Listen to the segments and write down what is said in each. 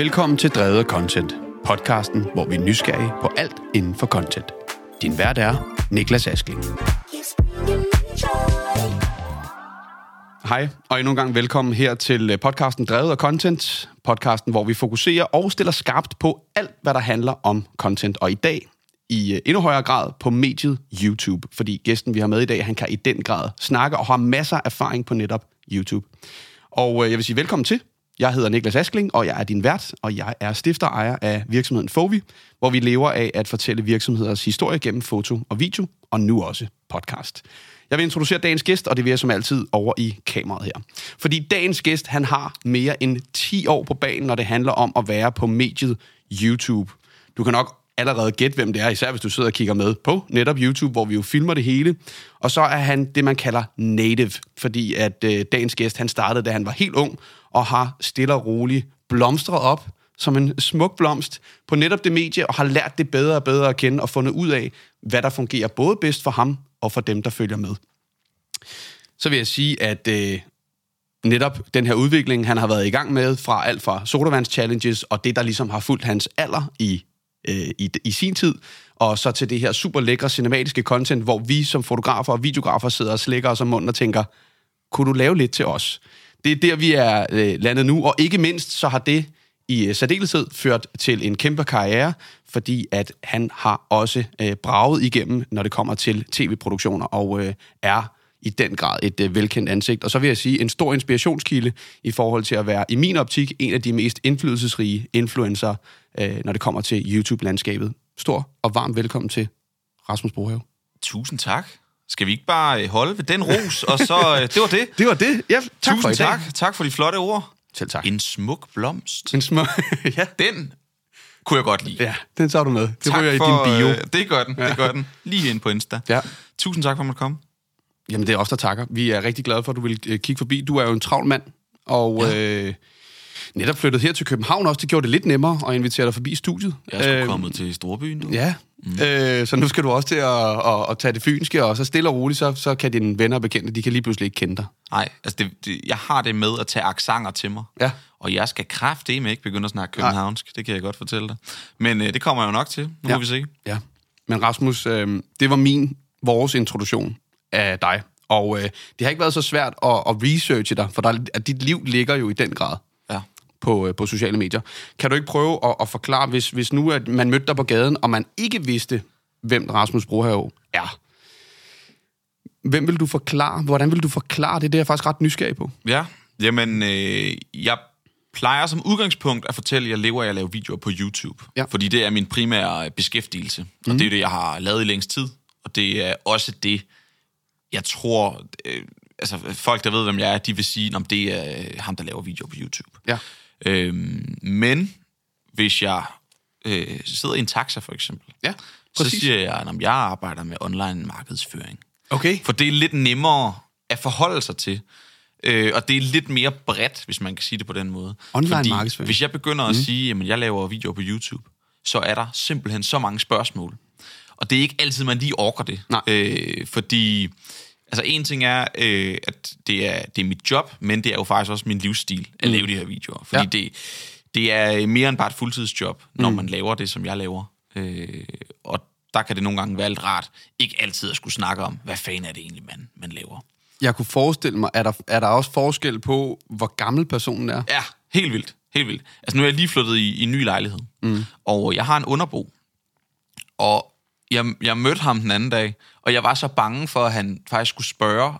Velkommen til Drevet Content, podcasten, hvor vi er nysgerrige på alt inden for content. Din vært er Niklas Askling. Hej, og endnu en gang velkommen her til øh, podcasten Drevet Content. Podcasten, hvor vi fokuserer og stiller skarpt på alt, hvad der handler om content. Og i dag i øh, endnu højere grad på mediet YouTube, fordi gæsten, vi har med i dag, han kan i den grad snakke og har masser af erfaring på netop YouTube. Og øh, jeg vil sige velkommen til. Jeg hedder Niklas Askling, og jeg er din vært, og jeg er stifter ejer af virksomheden Fovi, hvor vi lever af at fortælle virksomheders historie gennem foto og video, og nu også podcast. Jeg vil introducere dagens gæst, og det vil jeg som altid over i kameraet her. Fordi dagens gæst, han har mere end 10 år på banen, når det handler om at være på mediet YouTube. Du kan nok allerede gætte, hvem det er, især hvis du sidder og kigger med på netop YouTube, hvor vi jo filmer det hele. Og så er han det, man kalder native, fordi at øh, dagens gæst, han startede, da han var helt ung, og har stille og roligt blomstret op som en smuk blomst på netop det medie, og har lært det bedre og bedre at kende, og fundet ud af, hvad der fungerer både bedst for ham, og for dem, der følger med. Så vil jeg sige, at øh, netop den her udvikling, han har været i gang med, fra alt fra sodavands challenges, og det, der ligesom har fulgt hans alder i øh, i, i sin tid, og så til det her super lækre cinematiske content, hvor vi som fotografer og videografer sidder og slikker os om munden og tænker, kunne du lave lidt til os? Det er der, vi er øh, landet nu, og ikke mindst så har det i øh, særdeleshed ført til en kæmpe karriere, fordi at han har også øh, braget igennem, når det kommer til tv-produktioner, og øh, er i den grad et øh, velkendt ansigt. Og så vil jeg sige, en stor inspirationskilde i forhold til at være, i min optik, en af de mest indflydelsesrige influencer, øh, når det kommer til YouTube-landskabet. Stor og varm velkommen til Rasmus Brohave. Tusind tak. Skal vi ikke bare øh, holde ved den ros, og så... Øh, det var det. Det var det. Ja, tak Tusind for i dag. tak. Tak for de flotte ord. Selv tak. En smuk blomst. En små... ja. Den kunne jeg godt lide. ja, den tager du med. Det tak ryger i for, din bio. Øh, det gør den. Ja. Det gør den. Lige ind på Insta. Ja. Tusind tak for at måtte komme. Jamen, det er os, der takker. Vi er rigtig glade for, at du vil kigge forbi. Du er jo en travl mand, og ja. øh, netop flyttet her til København også. Det gjorde det lidt nemmere at invitere dig forbi studiet. Jeg er Øh, kommet til Storbyen nu. Ja, mm. øh, så nu skal du også til at, at, at tage det fynske, og så stille og roligt, så, så kan dine venner og bekendte, de kan lige pludselig ikke kende dig. Nej, altså det, det, jeg har det med at tage aksanger til mig. Ja. Og jeg skal kraftedeme ikke begynde at snakke københavnsk. Det kan jeg godt fortælle dig. Men øh, det kommer jeg jo nok til. Nu Ja. må vi se. Ja. Men Rasmus, øh, det var min, vores introduktion af dig. Og øh, det har ikke været så svært at, at researche dig, for der, at dit liv ligger jo i den grad. På, øh, på sociale medier. Kan du ikke prøve at, at forklare, hvis, hvis nu at man mødte dig på gaden, og man ikke vidste, hvem Rasmus Brohave er? Hvem vil du forklare? Hvordan vil du forklare det? Det er jeg faktisk ret nysgerrig på. Ja, jamen, øh, jeg plejer som udgangspunkt at fortælle, at jeg lever af at lave videoer på YouTube. Ja. Fordi det er min primære beskæftigelse. Og det er det, jeg har lavet i længst tid. Og det er også det, jeg tror... Øh, altså, folk, der ved, hvem jeg er, de vil sige, at det er øh, ham, der laver videoer på YouTube. Ja. Øhm, men hvis jeg øh, sidder i en taxa, for eksempel, Ja, så præcis. siger jeg, at jeg arbejder med online markedsføring. Okay. For det er lidt nemmere at forholde sig til. Øh, og det er lidt mere bredt, hvis man kan sige det på den måde. Online Fordi markedsføring. Hvis jeg begynder at sige, at jeg laver videoer på YouTube, så er der simpelthen så mange spørgsmål. Og det er ikke altid, man lige orker det. Nej. Øh, fordi, altså en ting er, øh, at det er, det er mit job, men det er jo faktisk også min livsstil at lave de her videoer. Fordi Mm. Ja. det, det er mere end bare et fuldtidsjob, når mm. man laver det, som jeg laver. Øh, og der kan det nogle gange være lidt rart, ikke altid at skulle snakke om, hvad fanden er det egentlig, man, man laver. Jeg kunne forestille mig, er der, er der også forskel på, hvor gammel personen er? Ja, helt vildt. Helt vildt. Altså nu er jeg lige flyttet i, i en ny lejlighed, mm. og jeg har en underbo, og jeg, jeg mødte ham den anden dag, og jeg var så bange for, at han faktisk skulle spørge,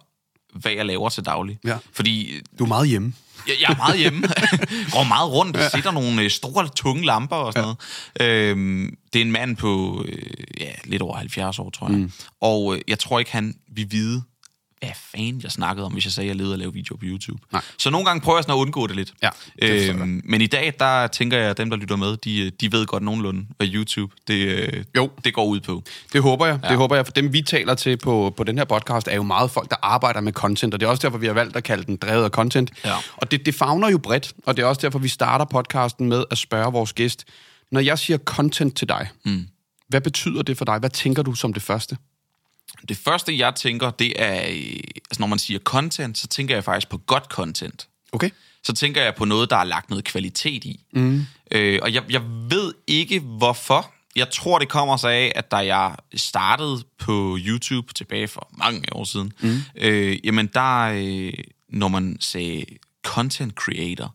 hvad jeg laver til daglig. Ja. Fordi Du er meget hjemme. jeg, jeg er meget hjemme, går meget rundt, ja. sætter nogle øh, store, tunge lamper og sådan ja. noget. Øhm, det er en mand på øh, ja, lidt over 70 år, tror jeg. Mm. Og øh, jeg tror ikke, han vil vide, hvad fanden jeg snakkede om, hvis jeg sagde, at jeg levede at lave videoer på YouTube. Nej. Så nogle gange prøver jeg sådan at undgå det lidt. Ja, det øhm, men i dag, der tænker jeg, at dem, der lytter med, de, de ved godt nogenlunde, hvad YouTube det, øh, Jo. det går ud på. Det håber jeg. Ja. Det håber jeg, for dem vi taler til på, på den her podcast, er jo meget folk, der arbejder med content, og det er også derfor, vi har valgt at kalde den drevet af content. Ja. Og det, det fagner jo bredt, og det er også derfor, vi starter podcasten med at spørge vores gæst, når jeg siger content til dig, mm. hvad betyder det for dig? Hvad tænker du som det første? Det første, jeg tænker, det er, øh, altså når man siger content, så tænker jeg faktisk på godt content. Okay. så tænker jeg på noget, der er lagt noget kvalitet i. Mm. Øh, og jeg, jeg ved ikke, hvorfor. Jeg tror, det kommer sig af, at da jeg startede på YouTube tilbage for mange år siden, mm. øh, jamen der, øh, når man sagde content creator,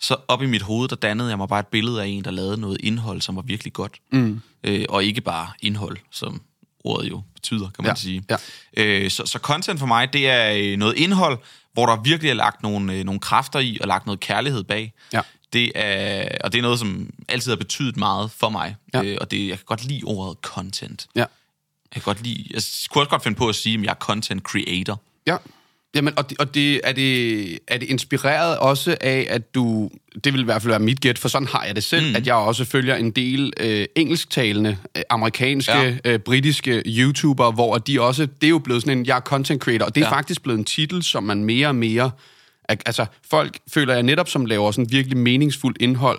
så op i mit hoved, der dannede jeg mig bare et billede af en, der lavede noget indhold, som var virkelig godt. Mm. Øh, og ikke bare indhold, som ordet jo betyder, kan man Ja, sige. ja. Øh, så, så content for mig, det er øh, noget indhold, hvor der virkelig er lagt nogle, øh, nogle kræfter i, og lagt noget kærlighed bag. Ja. Det er, og det er noget, som altid har betydet meget for mig. Ja. Øh, og det, jeg kan godt lide ordet content. Ja. Jeg kan godt lide, jeg kunne også godt finde på at sige, at jeg er content creator. Ja. Jamen, og, det, og det, er, det, er det inspireret også af, at du... Det vil i hvert fald være mit gæt, for sådan har jeg det selv, mm. at jeg også følger en del øh, engelsktalende, øh, amerikanske, Ja. øh, britiske YouTubere, hvor de også... Det er jo blevet sådan en, jeg er content creator, og det er Ja. faktisk blevet en titel, som man mere og mere... al- Altså, folk føler jeg netop, som laver sådan virkelig meningsfuldt indhold,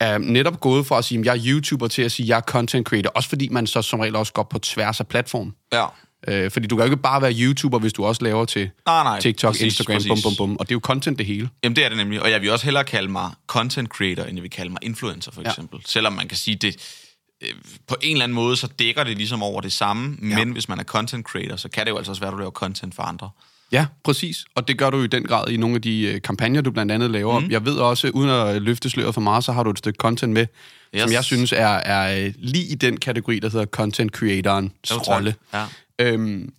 er netop gået fra at sige, at jeg er YouTuber, til at sige, at jeg er content creator. Også fordi man så som regel også går på tværs af platform. Ja. Øh, fordi du kan jo ikke bare være YouTuber, hvis du også laver til Nej, nej, TikTok, præcis, Instagram, præcis. bum, bum, bum. Og det er jo content det hele. Jamen, det er det nemlig. Og jeg vil også hellere kalde mig content creator, end jeg vil kalde mig influencer, for Ja. eksempel. Selvom man kan sige, det øh, på en eller anden måde, så dækker det ligesom over det samme. Men hvis man er content creator, så kan det jo altså også være, at du laver content for andre. Ja, præcis. Og det gør du i den grad i nogle af de øh, kampagner, du blandt andet laver. Mm. Jeg ved også, uden at løfte sløret for meget, så har du et stykke content med, yes. som jeg synes er, er øh, lige i den kategori, der hedder content tak. rolle. Ja. Øhm,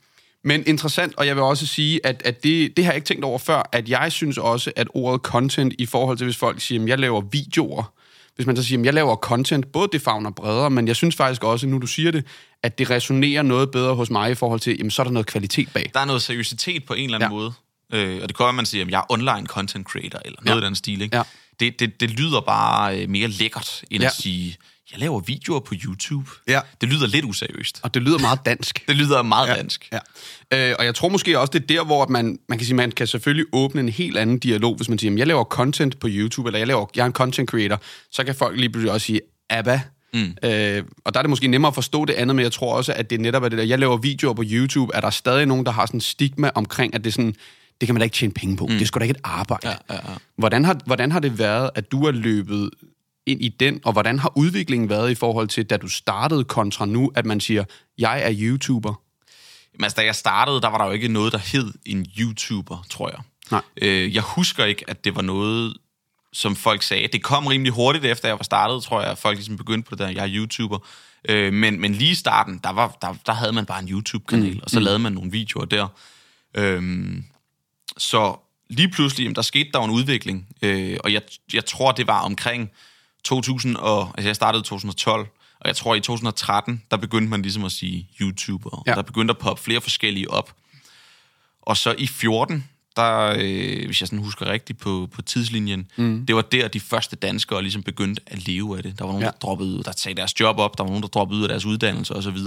men interessant, og jeg vil også sige, at, at det, det har jeg ikke tænkt over før, at jeg synes også, at ordet content i forhold til, hvis folk siger, at jeg laver videoer, hvis man så siger, at jeg laver content, både det favner bredere, men jeg synes faktisk også, nu du siger det, at det resonerer noget bedre hos mig i forhold til, jamen så er der noget kvalitet bag. Der er noget seriøsitet på en eller anden Ja. måde. Øh, og det at man siger, at jeg er online content creator, eller noget Ja. i den stil. Ikke? Ja. Det, det, det lyder bare øh, mere lækkert, end Ja. at sige, jeg laver videoer på YouTube. Ja. Det lyder lidt useriøst. Og det lyder meget dansk. Det lyder meget ja. dansk. Ja. Øh, og jeg tror måske også, det er der, hvor man, man kan sige, man kan selvfølgelig åbne en helt anden dialog, hvis man siger, "Jamen, jeg laver content på YouTube, eller jeg, laver, jeg er en content creator, så kan folk lige pludselig også sige, Abba. Mm. Øh, og der er det måske nemmere at forstå det andet, men jeg tror også, at det netop er det der, jeg laver videoer på YouTube, er der stadig nogen, der har sådan stigma omkring, at det sådan, det kan man da ikke tjene penge på. Mm. Det er sgu da ikke et arbejde. Ja, ja, ja. Hvordan, har, hvordan har det været, at du er løbet ind i den, og hvordan har udviklingen været i forhold til, da du startede kontra nu, at man siger, jeg er YouTuber? Men altså, da jeg startede, der var der jo ikke noget, der hed en YouTuber, tror jeg. Nej. Øh, jeg husker ikke, at det var noget, som folk sagde. Det kom rimelig hurtigt efter, jeg var startet, tror jeg, at folk ligesom begyndte på det der, jeg er YouTuber. Øh, men, men lige i starten, der, var, der, der havde man bare en YouTube-kanal, mm. og så lavede man nogle videoer der. Øhm, så lige pludselig, jamen, der skete der en udvikling, øh, og jeg, jeg tror, det var omkring 2000, og, altså jeg startede i 2012, og jeg tror i 2013, der begyndte man ligesom at sige YouTuber, Ja. der begyndte at poppe flere forskellige op. Og så i 14, der, øh, hvis jeg sådan husker rigtigt på, på tidslinjen, mm. det var der, de første danskere ligesom begyndte at leve af det. Der var nogen, Ja. der droppede ud, der sagde deres job op, der var nogen, der droppede ud af deres uddannelse osv.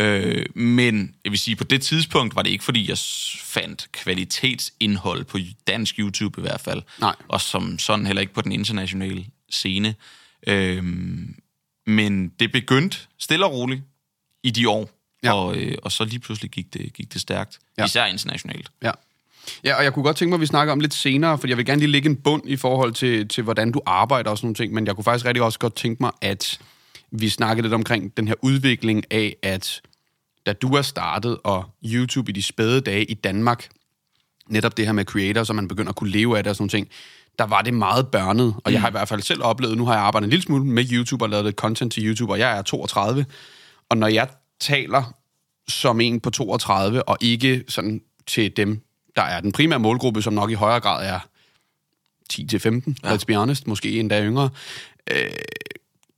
Øh, men jeg vil sige, på det tidspunkt var det ikke, fordi jeg fandt kvalitetsindhold på dansk YouTube i hvert fald. Nej. Og som sådan heller ikke på den internationale scene. Øh, men det begyndte stille og roligt i de år. Ja. Og, øh, og så lige pludselig gik det, gik det stærkt. Ja. Især internationalt. Ja. Ja, og jeg kunne godt tænke mig, at vi snakker om lidt senere, for jeg vil gerne lige lægge en bund i forhold til, til hvordan du arbejder og sådan nogle ting, men jeg kunne faktisk rigtig også godt tænke mig, at vi snakkede lidt omkring den her udvikling af, at da du er startet, og YouTube i de spæde dage i Danmark, netop det her med creator, så man begynder at kunne leve af det og sådan nogle ting, der var det meget børnet, og jeg har i hvert fald selv oplevet, nu har jeg arbejdet en lille smule med YouTube og lavet lidt content til YouTube, og jeg er 32, og når jeg taler som en på 32, og ikke sådan til dem, der er den primære målgruppe, som nok i højere grad er 10-15, ja. let's be honest, måske endda yngre. Øh,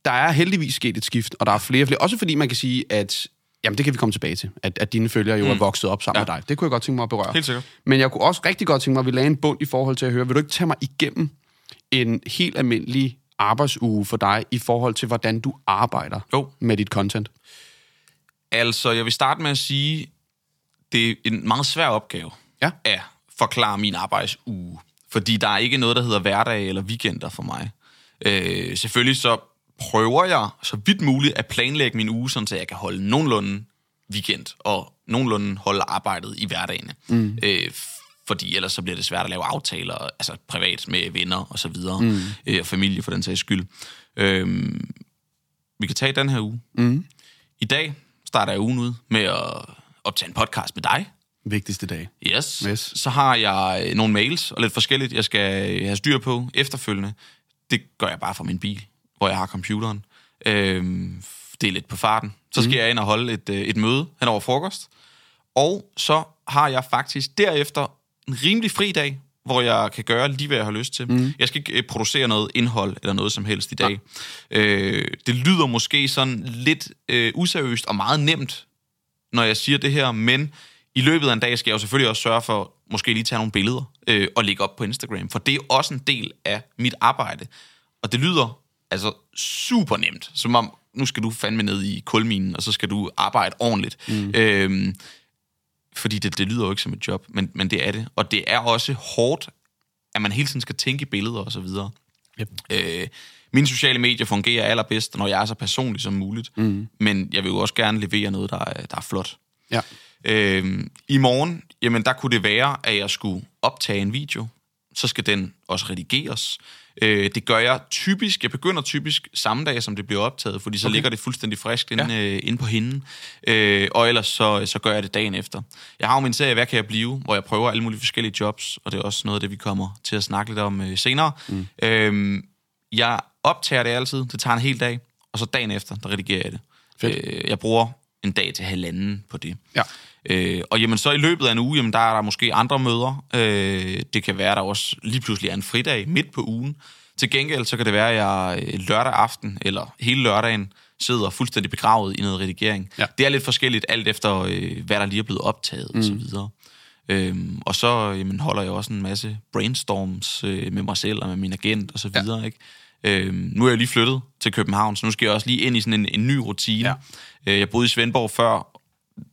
der er heldigvis sket et skift, og der er flere og flere. Også fordi man kan sige, at Jamen, det kan vi komme tilbage til, at, at dine følgere jo mm. er vokset op sammen ja. med dig. Det kunne jeg godt tænke mig at berøre. Helt sikkert. Men jeg kunne også rigtig godt tænke mig, at vi lagde en bund i forhold til at høre, vil du ikke tage mig igennem en helt almindelig arbejdsuge for dig, i forhold til, hvordan du arbejder Jo. med dit content? Altså, jeg vil starte med at sige, det er en meget svær opgave Ja. at forklare min arbejdsuge. Fordi der er ikke noget, der hedder hverdag eller weekender for mig. Øh, selvfølgelig så prøver jeg så vidt muligt at planlægge min uge, sådan så jeg kan holde nogenlunde weekend og nogenlunde holde arbejdet i hverdagene. Mm. Øh, fordi ellers så bliver det svært at lave aftaler, altså privat med venner og så videre, mm. øh, og familie for den sags skyld. Øhm, vi kan tage den her uge. Mm. I dag starter jeg ugen ud med at optage en podcast med dig. Vigtigste dag. Yes. Yes. Så har jeg øh, nogle mails og lidt forskelligt, jeg skal have styr på efterfølgende. Det gør jeg bare fra min bil, hvor jeg har computeren. Øhm, det er lidt på farten. Så skal mm. jeg ind og holde et, øh, et møde hen over frokost. Og så har jeg faktisk derefter en rimelig fri dag, hvor jeg kan gøre lige, hvad jeg har lyst til. Mm. Jeg skal ikke øh, producere noget indhold eller noget som helst i dag. Ja. Øh, det lyder måske sådan lidt øh, useriøst og meget nemt, når jeg siger det her, men i løbet af en dag skal jeg jo selvfølgelig også sørge for måske lige tage nogle billeder øh, og lægge op på Instagram, for det er også en del af mit arbejde. Og det lyder altså super nemt, som om nu skal du fandme ned i kulminen, og så skal du arbejde ordentligt. Mm. Øhm, fordi det, det lyder jo ikke som et job, men, men det er det. Og det er også hårdt, at man hele tiden skal tænke i billeder og så videre. Yep. Øh, mine sociale medier fungerer allerbedst, når jeg er så personlig som muligt. Mm. Men jeg vil jo også gerne levere noget, der er, der er flot. Ja. Øh, I morgen, jamen der kunne det være, at jeg skulle optage en video. Så skal den også redigeres. Øh, det gør jeg typisk, jeg begynder typisk samme dag, som det bliver optaget, fordi så okay. ligger det fuldstændig frisk inde, ja. øh, inde på hende. Øh, og ellers så, så gør jeg det dagen efter. Jeg har jo min serie, Hvad kan jeg blive? Hvor jeg prøver alle mulige forskellige jobs, og det er også noget af det, vi kommer til at snakke lidt om øh, senere. Mm. Øh, jeg optager det altid, det tager en hel dag, og så dagen efter, der redigerer jeg det. Øh, jeg bruger en dag til halvanden på det. Ja. Øh, og jamen, så i løbet af en uge, jamen, der er der måske andre møder. Øh, det kan være, der også lige pludselig er en fridag midt på ugen. Til gengæld, så kan det være, at jeg øh, lørdag aften, eller hele lørdagen, sidder fuldstændig begravet i noget redigering. Ja. Det er lidt forskelligt, alt efter, øh, hvad der lige er blevet optaget mm. og så videre. Øhm, og så jamen, holder jeg også en masse brainstorms øh, med mig selv og med min agent og så videre, ja. ikke? Øhm, nu er jeg lige flyttet til København, så nu skal jeg også lige ind i sådan en, en ny rutine. Ja. Øh, jeg boede i Svendborg før,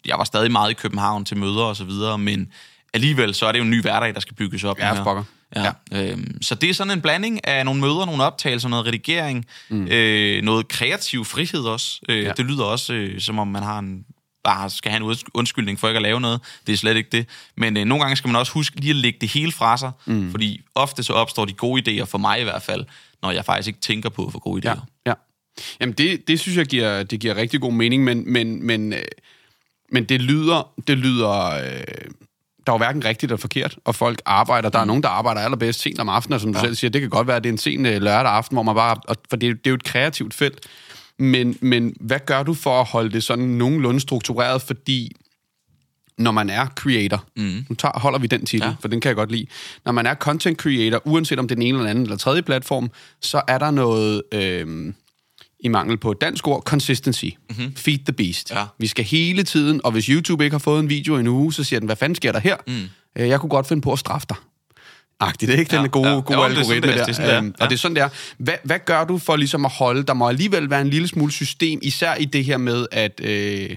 jeg var stadig meget i København til møder og så videre, men alligevel så er det jo en ny hverdag, der skal bygges op. Ja, for Ja. ja. Øhm, så det er sådan en blanding af nogle møder, nogle optagelser, noget redigering, mm. øh, noget kreativ frihed også. Øh, ja. Det lyder også, øh, som om man har en bare skal have en undskyldning for ikke at lave noget. Det er slet ikke det. Men øh, nogle gange skal man også huske lige at lægge det hele fra sig, mm. fordi ofte så opstår de gode idéer, for mig i hvert fald, når jeg faktisk ikke tænker på for gode idéer. Ja, ja. Jamen det, det synes jeg giver, det giver rigtig god mening, men, men, men, øh, men det lyder, det lyder øh, der er jo hverken rigtigt eller forkert, og folk arbejder. Der er mm. nogen, der arbejder allerbedst sent om aftenen, og som du ja. selv siger, det kan godt være, at det er en sen øh, lørdag aften, hvor man bare... For det, det er jo et kreativt felt. Men, men hvad gør du for at holde det sådan nogenlunde struktureret? Fordi når man er creator, mm. nu tager, holder vi den titel, ja. for den kan jeg godt lide. Når man er content creator, uanset om det er den ene eller anden eller tredje platform, så er der noget... Øh, i mangel på et dansk ord, consistency. Mm-hmm. Feed the beast. Ja. Vi skal hele tiden, og hvis YouTube ikke har fået en video i en uge, så siger den, hvad fanden sker der her? Mm. Øh, jeg kunne godt finde på at straffe dig. Agtigt, det er ikke ja, den gode, ja. gode jo, algoritme det er sådan, der. Det er, øhm, ja. Og det er sådan, der. Hvad, hvad gør du for ligesom at holde? Der må alligevel være en lille smule system, især i det her med at, øh,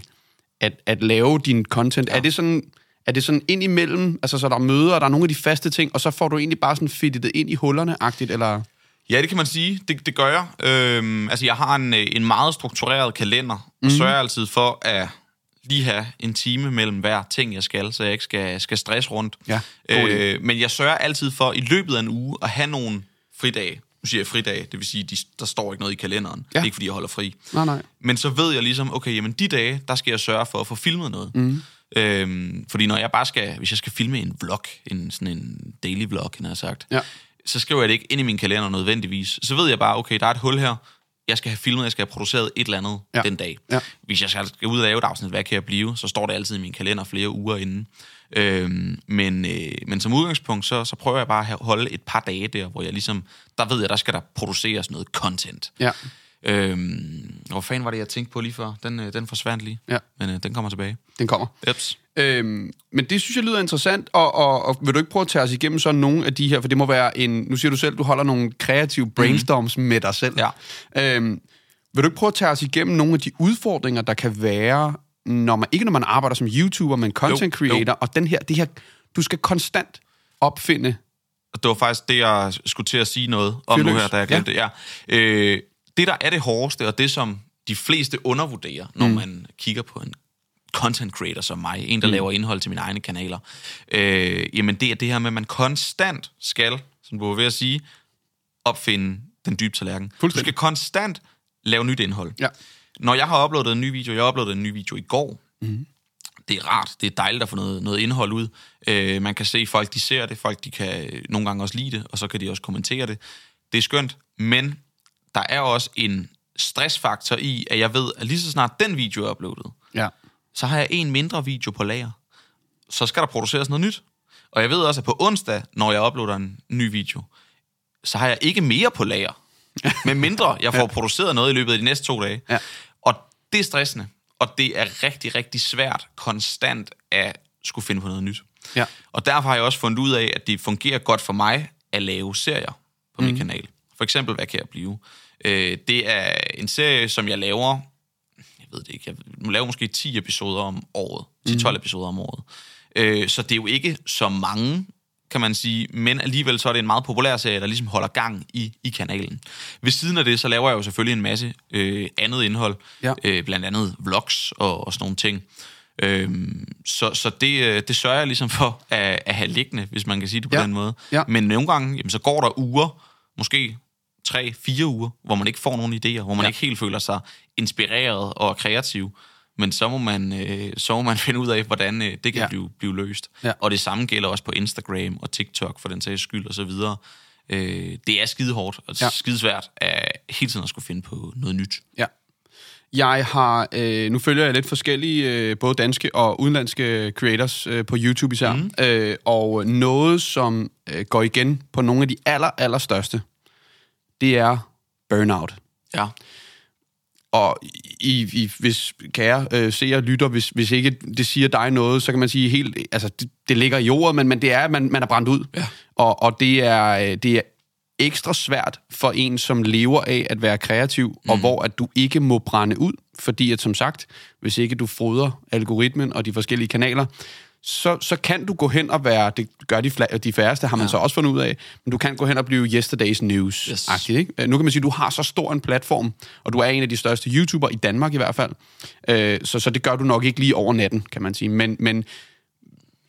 at, at lave din content. Ja. Er det sådan... Er det sådan ind imellem, altså så der er møder, og der er nogle af de faste ting, og så får du egentlig bare sådan fittet det ind i hullerne-agtigt, eller? Ja, det kan man sige. Det, det gør jeg. Øhm, altså, jeg har en, øh, en meget struktureret kalender, og mm. sørger altid for at lige have en time mellem hver ting, jeg skal, så jeg ikke skal, skal stress rundt. Ja, øh, men jeg sørger altid for i løbet af en uge at have nogle fridage. Nu siger jeg fridage, det vil sige, de, der står ikke noget i kalenderen. Ja. Det er ikke, fordi jeg holder fri. Nej, nej. Men så ved jeg ligesom, okay, jamen de dage, der skal jeg sørge for at få filmet noget. Mm. Øhm, fordi når jeg bare skal, hvis jeg skal filme en vlog, en, sådan en daily vlog, har jeg sagt, ja så skriver jeg det ikke ind i min kalender nødvendigvis. Så ved jeg bare, okay, der er et hul her. Jeg skal have filmet, jeg skal have produceret et eller andet ja. den dag. Ja. Hvis jeg skal ud og lave et afsnit, hvad kan jeg blive? Så står det altid i min kalender flere uger inden. Øhm, men, øh, men som udgangspunkt, så, så prøver jeg bare at holde et par dage der, hvor jeg ligesom, der ved jeg, der skal der produceres noget content. Ja. Øhm, hvor fanden var det, jeg tænkte på lige før? Den, øh, den forsvandt lige, ja. men øh, den kommer tilbage. Den kommer. Eps. Øhm, men det synes jeg lyder interessant, og, og, og vil du ikke prøve at tage os igennem sådan nogle af de her, for det må være en, nu siger du selv, du holder nogle kreative brainstorms mm. med dig selv. Ja. Øhm, vil du ikke prøve at tage os igennem nogle af de udfordringer, der kan være, når man, ikke når man arbejder som YouTuber, men content jo, creator, jo. og den her, det her, du skal konstant opfinde det var faktisk det, jeg skulle til at sige noget om Fyrløs. nu her, da jeg glemte ja. det. Ja. Øh, det, der er det hårdeste, og det, som de fleste undervurderer, når mm. man kigger på en content creator som mig, en, der mm. laver indhold til mine egne kanaler, øh, jamen det er det her med, at man konstant skal, som du var ved at sige, opfinde den dybe tallerken. Du skal konstant lave nyt indhold. Ja. Når jeg har uploadet en ny video, jeg har uploadet en ny video i går, mm. det er rart, det er dejligt at få noget, noget indhold ud. Øh, man kan se, folk de ser det, folk de kan nogle gange også lide det, og så kan de også kommentere det. Det er skønt, men der er også en stressfaktor i, at jeg ved, at lige så snart den video er uploadet, Ja. så har jeg en mindre video på lager. Så skal der produceres noget nyt. Og jeg ved også, at på onsdag, når jeg uploader en ny video, så har jeg ikke mere på lager. med mindre jeg får ja. produceret noget i løbet af de næste to dage. Ja. Og det er stressende. Og det er rigtig, rigtig svært konstant at skulle finde på noget nyt. Ja. Og derfor har jeg også fundet ud af, at det fungerer godt for mig at lave serier på min kanal. For eksempel, hvad kan jeg blive? Øh, det er en serie, som jeg laver, jeg ved det ikke, jeg laver måske 10 episoder om året, 10-12 episoder om året. Øh, så det er jo ikke så mange, kan man sige, men alligevel så er det en meget populær serie, der ligesom holder gang i, i kanalen. Ved siden af det, så laver jeg jo selvfølgelig en masse øh, andet indhold, Ja. øh, blandt andet vlogs og, og sådan nogle ting. Øhm, så så det, øh, det sørger jeg ligesom for at, at have liggende, hvis man kan sige det på Ja. den måde. Ja. Men nogle gange, jamen, så går der uger, måske tre, fire uger, hvor man ikke får nogen idéer, hvor man Ja. ikke helt føler sig inspireret og kreativ. Men så må man, øh, så må man finde ud af, hvordan øh, det kan Ja. blive, blive løst. Ja. Og det samme gælder også på Instagram og TikTok, for den sags skyld og så videre. Øh, det er skide hårdt og ja. skide svært at hele tiden at skulle finde på noget nyt. Ja. Jeg har, øh, nu følger jeg lidt forskellige, øh, både danske og udenlandske creators øh, på YouTube især, mm. øh, og noget, som øh, går igen på nogle af de aller, aller største, det er burnout. Ja. Og i, i, hvis kære øh, seere lytter, hvis, hvis ikke det siger dig noget, så kan man sige helt, altså det, det ligger i ordet, men, men det er, at man, man er brændt ud. Ja. Og, og det, er, øh, det er ekstra svært for en, som lever af at være kreativ, mm. og hvor at du ikke må brænde ud, fordi at som sagt, hvis ikke du fodrer algoritmen og de forskellige kanaler, så, så kan du gå hen og være, det gør de, fla- de færreste, har man ja. så også fundet ud af, men du kan gå hen og blive yesterday's news. Yes. Ikke? Øh, Nu kan man sige, at du har så stor en platform, og du er en af de største YouTuber i Danmark i hvert fald, Øh, så, så det gør du nok ikke lige over natten, kan man sige. Men, men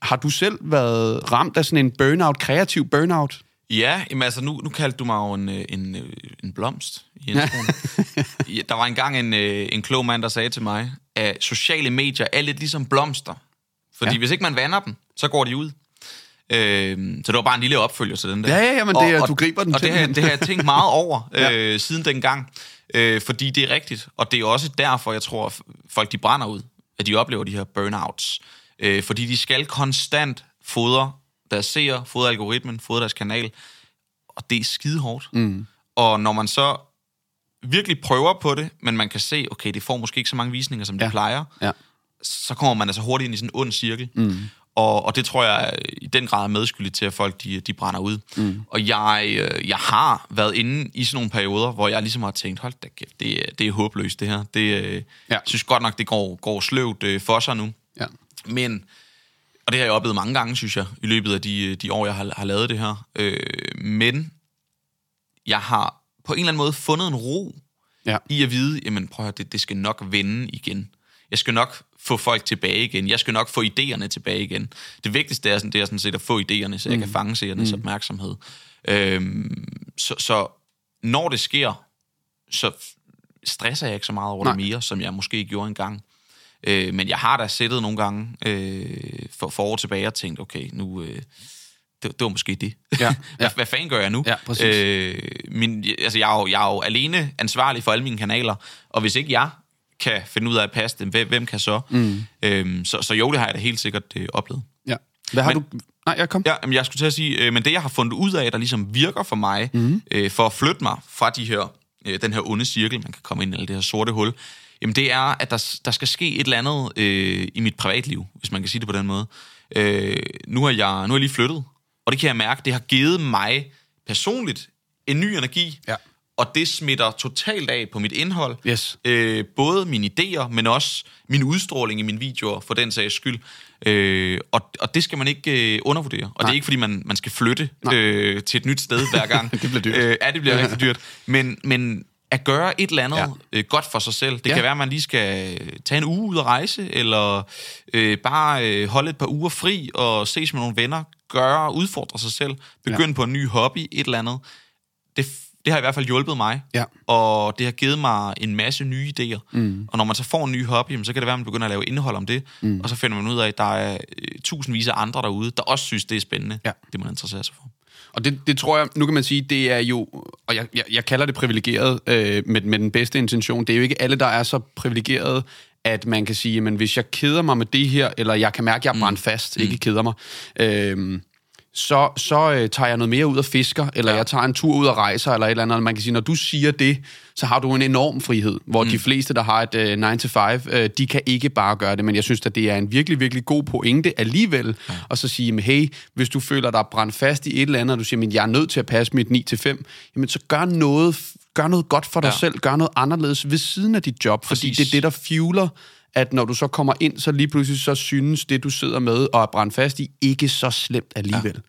har du selv været ramt af sådan en burnout, kreativ burnout? Ja, jamen altså, nu, nu kaldte du mig jo en, øh, en, øh, en blomst i ja, der var engang en, en klog mand, der sagde til mig, at sociale medier er lidt ligesom blomster. Fordi Ja. hvis ikke man vander dem, så går de ud. Øh, så det var bare en lille opfølger til den der. Ja, ja, ja, men det er- du griber den Og det har, simpelthen. det har jeg tænkt meget over Ja. øh, siden dengang. Øh, fordi det er rigtigt. Og det er også derfor, jeg tror, at folk de brænder ud, at de oplever de her burnouts. Øh, fordi de skal konstant fodre deres seere, fodre algoritmen, fodre deres kanal. Og det er skide hårdt. Mm. Og når man så virkelig prøver på det, men man kan se, okay, det får måske ikke så mange visninger, som det Ja. plejer, Ja. Så kommer man altså hurtigt ind i sådan en ond cirkel. Mm. Og, og det tror jeg i den grad er medskyldigt til, at folk de, de brænder ud. Mm. Og jeg, øh, jeg har været inde i sådan nogle perioder, hvor jeg ligesom har tænkt, hold da kæft, det, det er håbløst det her. Det, øh, Ja. Jeg synes godt nok, det går, går sløvt øh, for sig nu. Ja. Men, og det har jeg oplevet mange gange, synes jeg, i løbet af de, de år, jeg har, har lavet det her. Øh, men jeg har på en eller anden måde fundet en ro Ja. i at vide, jamen prøv at høre, det, det skal nok vende igen. Jeg skal nok få folk tilbage igen. Jeg skal nok få idéerne tilbage igen. Det vigtigste er sådan, det er sådan set at få idéerne, så jeg kan fange seernes mm. opmærksomhed. Øhm, så, så når det sker, så stresser jeg ikke så meget over Nej. det mere, som jeg måske gjorde engang. Øh, men jeg har da sættet nogle gange øh, for, for år tilbage og tænkt, okay, nu... Øh, det, det var måske det. Ja, ja. hvad, hvad fanden gør jeg nu? Ja, præcis. Øh, min, altså, jeg, er jo, jeg er jo alene ansvarlig for alle mine kanaler, og hvis ikke jeg kan finde ud af at passe dem, hvem, hvem kan så? Mm. Øhm, så? Så jo, det har jeg da helt sikkert øh, oplevet. ja. Hvad har Men- du... Nej, jeg kom. Ja, men jeg skulle til at sige, øh, men det jeg har fundet ud af, der ligesom virker for mig, mm. øh, for at flytte mig fra de her, øh, den her onde cirkel, man kan komme ind i, eller det her sorte hul, jamen det er, at der, der skal ske et eller andet øh, i mit privatliv, hvis man kan sige det på den måde. Øh, nu, har jeg, nu er jeg lige flyttet, og det kan jeg mærke, det har givet mig personligt en ny energi, Ja. Og det smitter totalt af på mit indhold. Yes. Øh, både mine idéer, men også min udstråling i mine videoer, for den sags skyld. Øh, og, og det skal man ikke øh, undervurdere. Og Nej. det Nej. er ikke, fordi man, man skal flytte øh, til et nyt sted hver gang. Det bliver dyrt. Øh, ja, det bliver rigtig dyrt. Men, men at gøre et eller andet Ja. øh, godt for sig selv. Det Ja. kan være, at man lige skal tage en uge ud og rejse, eller øh, bare øh, holde et par uger fri og ses med nogle venner, gøre, udfordre sig selv, begynde ja. på en ny hobby, et eller andet. Det, det har i hvert fald hjulpet mig, Ja. og det har givet mig en masse nye idéer. Mm. Og når man så får en ny hobby, så kan det være, at man begynder at lave indhold om det, mm. og så finder man ud af, at der er øh, tusindvis af andre derude, der også synes, det er spændende, Ja. det man interesserer sig for. Og det, det tror jeg, nu kan man sige, det er jo, og jeg, jeg, jeg kalder det privilegeret øh, med, med den bedste intention, det er jo ikke alle, der er så privilegeret, at man kan sige, men hvis jeg keder mig med det her, eller jeg kan mærke, at jeg er brændt fast, mm. ikke keder mig, øh, så, så øh, tager jeg noget mere ud og fisker, eller ja. Jeg tager en tur ud og rejser, eller et eller andet. Man kan sige, når du siger det, så har du en enorm frihed, hvor mm. de fleste, der har et øh, 9-to-5, øh, de kan ikke bare gøre det, men jeg synes, at det er en virkelig, virkelig god pointe alligevel, ja. og så sige, men hey, hvis du føler dig brændt fast i et eller andet, og du siger, men jeg er nødt til at passe mit 9-5, jamen så gør noget, gør noget godt for dig ja. Selv, gør noget anderledes ved siden af dit job, fordi Præcis. det er det, der fueler, at når du så kommer ind, så lige pludselig så synes det, du sidder med og er brændt fast i, ikke så slemt alligevel. Ja.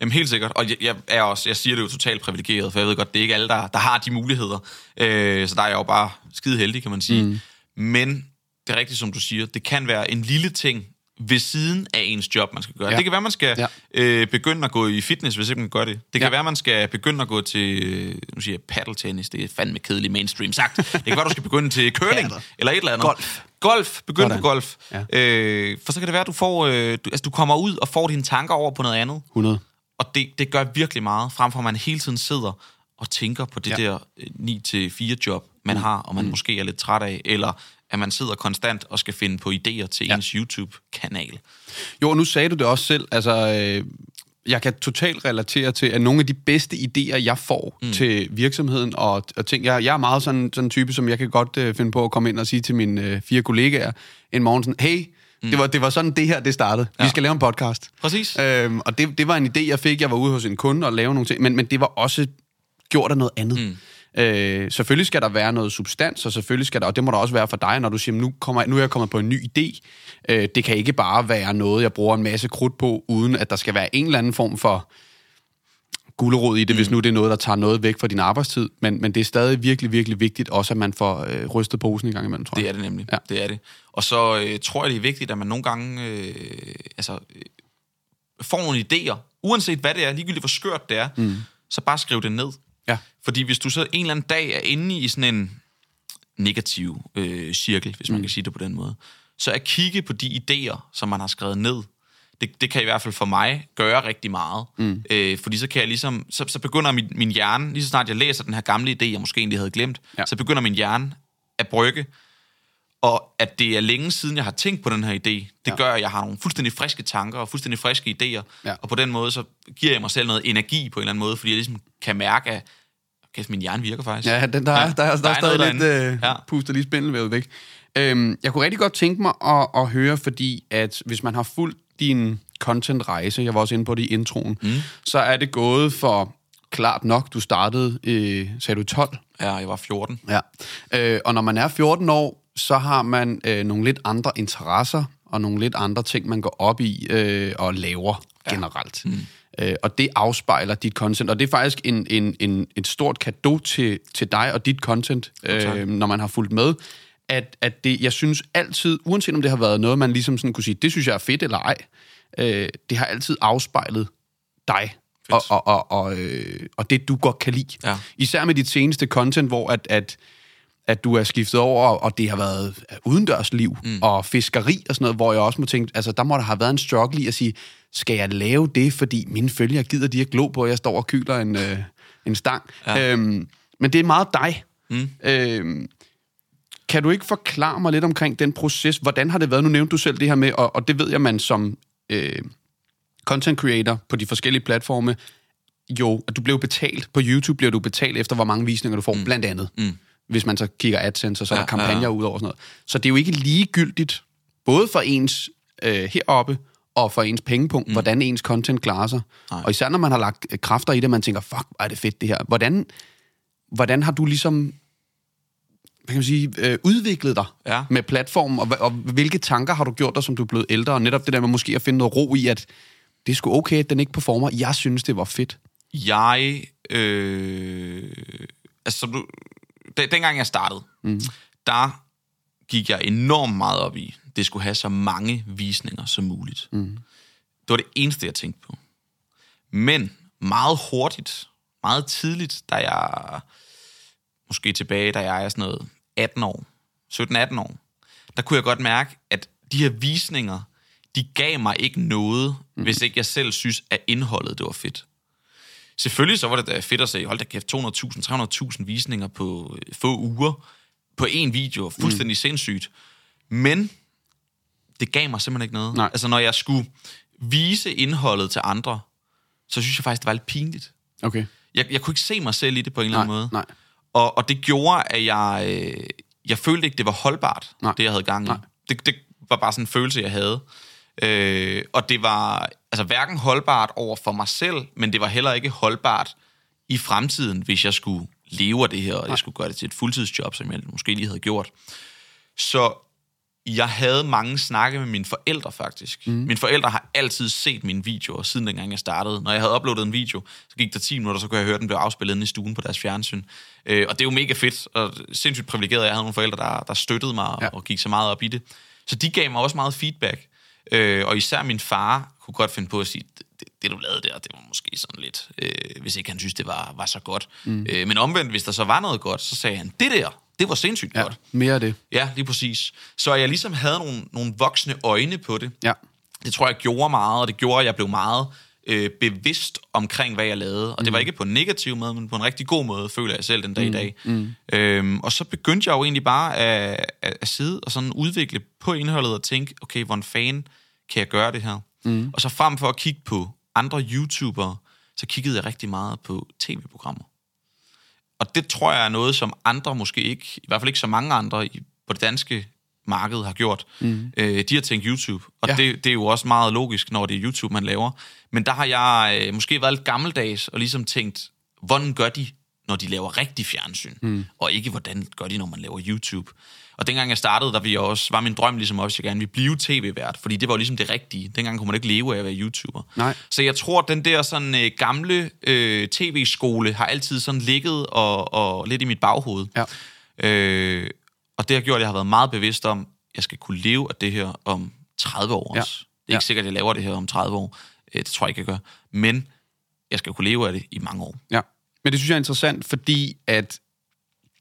Jamen helt sikkert, og jeg, jeg, er også, jeg siger det jo totalt privilegeret, for jeg ved godt, det er ikke alle, der, der har de muligheder. Øh, så der er jeg jo bare skide heldig, kan man sige. Mm. Men det er rigtigt, som du siger, det kan være en lille ting ved siden af ens job, man skal gøre. Ja. Det kan være, man skal Ja. øh, begynde at gå i fitness, hvis ikke man gør det. Det kan Ja. være, man skal begynde at gå til, øh, nu siger jeg paddeltennis, det er fandme kedeligt mainstream sagt. Det kan være, du skal begynde til curling, eller et eller andet. Golf. Golf, begynd på golf. Ja. Øh, for så kan det være, at du, får, øh, du, altså, du kommer ud og får dine tanker over på noget andet. 100. Og det, det gør virkelig meget, frem for at man hele tiden sidder og tænker på det Ja. der øh, 9-4 job, man mm. har, og man mm. måske er lidt træt af, eller at man sidder konstant og skal finde på idéer til Ja. ens YouTube-kanal. Jo, og nu sagde du det også selv, altså... Øh, jeg kan totalt relatere til, at nogle af de bedste idéer, jeg får mm. til virksomheden og, og ting, jeg, jeg er meget sådan, en type, som jeg kan godt øh, finde på at komme ind og sige til mine øh, fire kollegaer en morgen sådan, hey, mm. det, var, det var sådan, det her det startede. Ja. Vi skal lave en podcast. Præcis. Øhm, og det, det var en idé, jeg fik. Jeg var ude hos en kunde og lave nogle ting, men, men det var også gjort af noget andet. Mm. Øh, selvfølgelig skal der være noget substans, og selvfølgelig skal der, og det må der også være for dig, når du siger, nu, kommer, nu er jeg kommet på en ny idé. Øh, det kan ikke bare være noget, jeg bruger en masse krudt på, uden at der skal være en eller anden form for gulerod i det, mm. hvis nu det er noget, der tager noget væk fra din arbejdstid. Men, men det er stadig virkelig, virkelig vigtigt også, at man får øh, rystet posen i gang imellem, tror jeg. Det er det nemlig. Ja. Det er det. Og så øh, tror jeg, det er vigtigt, at man nogle gange øh, altså, øh, får nogle idéer, uanset hvad det er, ligegyldigt hvor skørt det er, mm. så bare skriv det ned. Ja. Fordi hvis du så en eller anden dag er inde i sådan en negativ øh, cirkel, hvis man mm. kan sige det på den måde, så at kigge på de idéer, som man har skrevet ned, det, det kan i hvert fald for mig gøre rigtig meget. Mm. Øh, fordi så kan jeg ligesom, så, så begynder min, min hjerne, lige så snart jeg læser den her gamle idé, jeg måske egentlig havde glemt, Ja. så begynder min hjerne at brygge, og at det er længe siden, jeg har tænkt på den her idé, det ja. gør, at jeg har nogle fuldstændig friske tanker og fuldstændig friske idéer, Ja. og på den måde, så giver jeg mig selv noget energi på en eller anden måde, fordi jeg ligesom kan mærke, at okay, min hjerne virker faktisk. Ja, den, der, er, der, er, der, der er stadig noget lidt øh, Ja. puster lige spindelvævet væk. Øhm, jeg kunne rigtig godt tænke mig at, at høre, fordi at hvis man har fulgt din content-rejse, jeg var også inde på det i introen, mm. så er det gået for klart nok, du startede, øh, sagde du 12? Ja, jeg var 14. Ja. Øh, og når man er 14 år, så har man øh, nogle lidt andre interesser, og nogle lidt andre ting, man går op i øh, og laver ja. generelt. Mm. Øh, og det afspejler dit content, og det er faktisk en, en, en, et stort kado til, til dig og dit content, tak. øh, når man har fulgt med, at, at det, jeg synes altid, uanset om det har været noget, man ligesom sådan kunne sige, det synes jeg er fedt eller ej, øh, det har altid afspejlet dig, og, og, og, og, øh, og det, du godt kan lide. Ja. Især med dit seneste content, hvor at, at, at du er skiftet over, og det har været udendørsliv mm. og fiskeri og sådan noget, hvor jeg også må tænke, altså der må der have været en struggle i at sige, skal jeg lave det, fordi mine følgere gider de at glo på, at jeg står og kyler en, øh, en stang. Ja. Øhm, men det er meget dig. Mm. Øhm, kan du ikke forklare mig lidt omkring den proces? Hvordan har det været? Nu nævnte du selv det her med, og, og det ved jeg, man som øh, content creator på de forskellige platforme, jo, at du blev betalt. På YouTube bliver du betalt efter, hvor mange visninger du får, mm. blandt andet. Mm. Hvis man så kigger AdSense, og så er Ja, der kampagner ja, ja. ud over sådan noget. Så det er jo ikke ligegyldigt, både for ens øh, heroppe, og for ens pengepunkt, mm. hvordan ens content klarer sig. Nej. Og især når man har lagt øh, kræfter i det, man tænker, fuck, hvor er det fedt det her. Hvordan, hvordan har du ligesom hvad kan man sige, øh, udviklet dig Ja. med platformen, og, og hvilke tanker har du gjort dig, som du er blevet ældre, og netop det der med måske at finde noget ro i, at det er sgu okay, at den ikke performer. Jeg synes, det var fedt. Jeg, øh, altså som du, den, dengang jeg startede, mm. der gik jeg enormt meget op i, det skulle have så mange visninger som muligt. Mm. Det var det eneste, jeg tænkte på. Men meget hurtigt, meget tidligt, da jeg, måske tilbage, da jeg er sådan noget 18 år, 17-18 år, der kunne jeg godt mærke, at de her visninger, de gav mig ikke noget, mm. hvis ikke jeg selv synes, at indholdet det var fedt. Selvfølgelig så var det da fedt at se, hold da kæft, 200.000, 300.000 visninger på øh, få uger på én video. Fuldstændig mm. sindssygt. Men det gav mig simpelthen ikke noget. Nej. Altså, når jeg skulle vise indholdet til andre, så synes jeg faktisk, det var lidt pinligt. Okay. Jeg, jeg kunne ikke se mig selv i det på en eller Nej, anden måde. nej. Og, og det gjorde, at jeg, øh, jeg følte ikke, det var holdbart, Nej. det jeg havde gang i. Nej. Det, det var bare sådan en følelse, jeg havde. Øh, og det var altså hverken holdbart over for mig selv, men det var heller ikke holdbart i fremtiden, hvis jeg skulle leve af det her, og jeg skulle gøre det til et fuldtidsjob, som jeg måske lige havde gjort. Så jeg havde mange snakke med mine forældre, faktisk. Mm. Mine forældre har altid set mine videoer, siden dengang jeg startede. Når jeg havde uploadet en video, så gik der 10 minutter, så kunne jeg høre, den blev afspillet inde i stuen på deres fjernsyn. Øh, og det er jo mega fedt, og sindssygt privilegeret, at jeg havde nogle forældre, der, der støttede mig. Ja. og gik så meget op i det. Så de gav mig også meget feedback. Øh, og især min far kunne godt finde på at sige, det, du lavede der, det var måske sådan lidt, øh, hvis ikke han synes, det var, var så godt. Mm. Øh, men omvendt, hvis der så var noget godt, så sagde han, det der, det var sindssygt Ja, godt. mere af det. Ja, lige præcis. Så jeg ligesom havde nogle, nogle voksne øjne på det. Ja. Det tror jeg gjorde meget, og det gjorde, at jeg blev meget øh, bevidst omkring, hvad jeg lavede. Og det var ikke på en negativ måde, men på en rigtig god måde, føler jeg selv den dag i dag. Mm. Øhm, og så begyndte jeg jo egentlig bare at, at, at sidde og sådan udvikle på indholdet og tænke, okay, hvordan fanden kan jeg gøre det her? Mm. Og så frem for at kigge på andre YouTubere, så kiggede jeg rigtig meget på tv-programmer. Og det tror jeg er noget, som andre måske ikke, i hvert fald ikke så mange andre i, på det danske marked har gjort. Mm. Øh, de har tænkt YouTube, og Ja. ja. det, det er jo også meget logisk, når det er YouTube, man laver. Men der har jeg øh, måske været lidt gammeldags og ligesom tænkt, hvordan gør de, når de laver rigtig fjernsyn, mm. og ikke hvordan gør de, når man laver YouTube. Og dengang jeg startede, der vi også, var min drøm ligesom også, at jeg gerne ville blive tv-vært, fordi det var jo ligesom det rigtige. Dengang kunne man ikke leve af at være YouTuber. Nej. Så jeg tror, at den der sådan øh, gamle øh, tv-skole har altid sådan ligget og, og lidt i mit baghoved. Ja. Øh, og det har gjort, at jeg har været meget bevidst om, at jeg skal kunne leve af det her om 30 år Ja. også. Det er ikke Ja. sikkert, at jeg laver det her om 30 år. Øh, det tror jeg ikke, jeg gør. Men jeg skal kunne leve af det i mange år. Ja, men det synes jeg er interessant, fordi at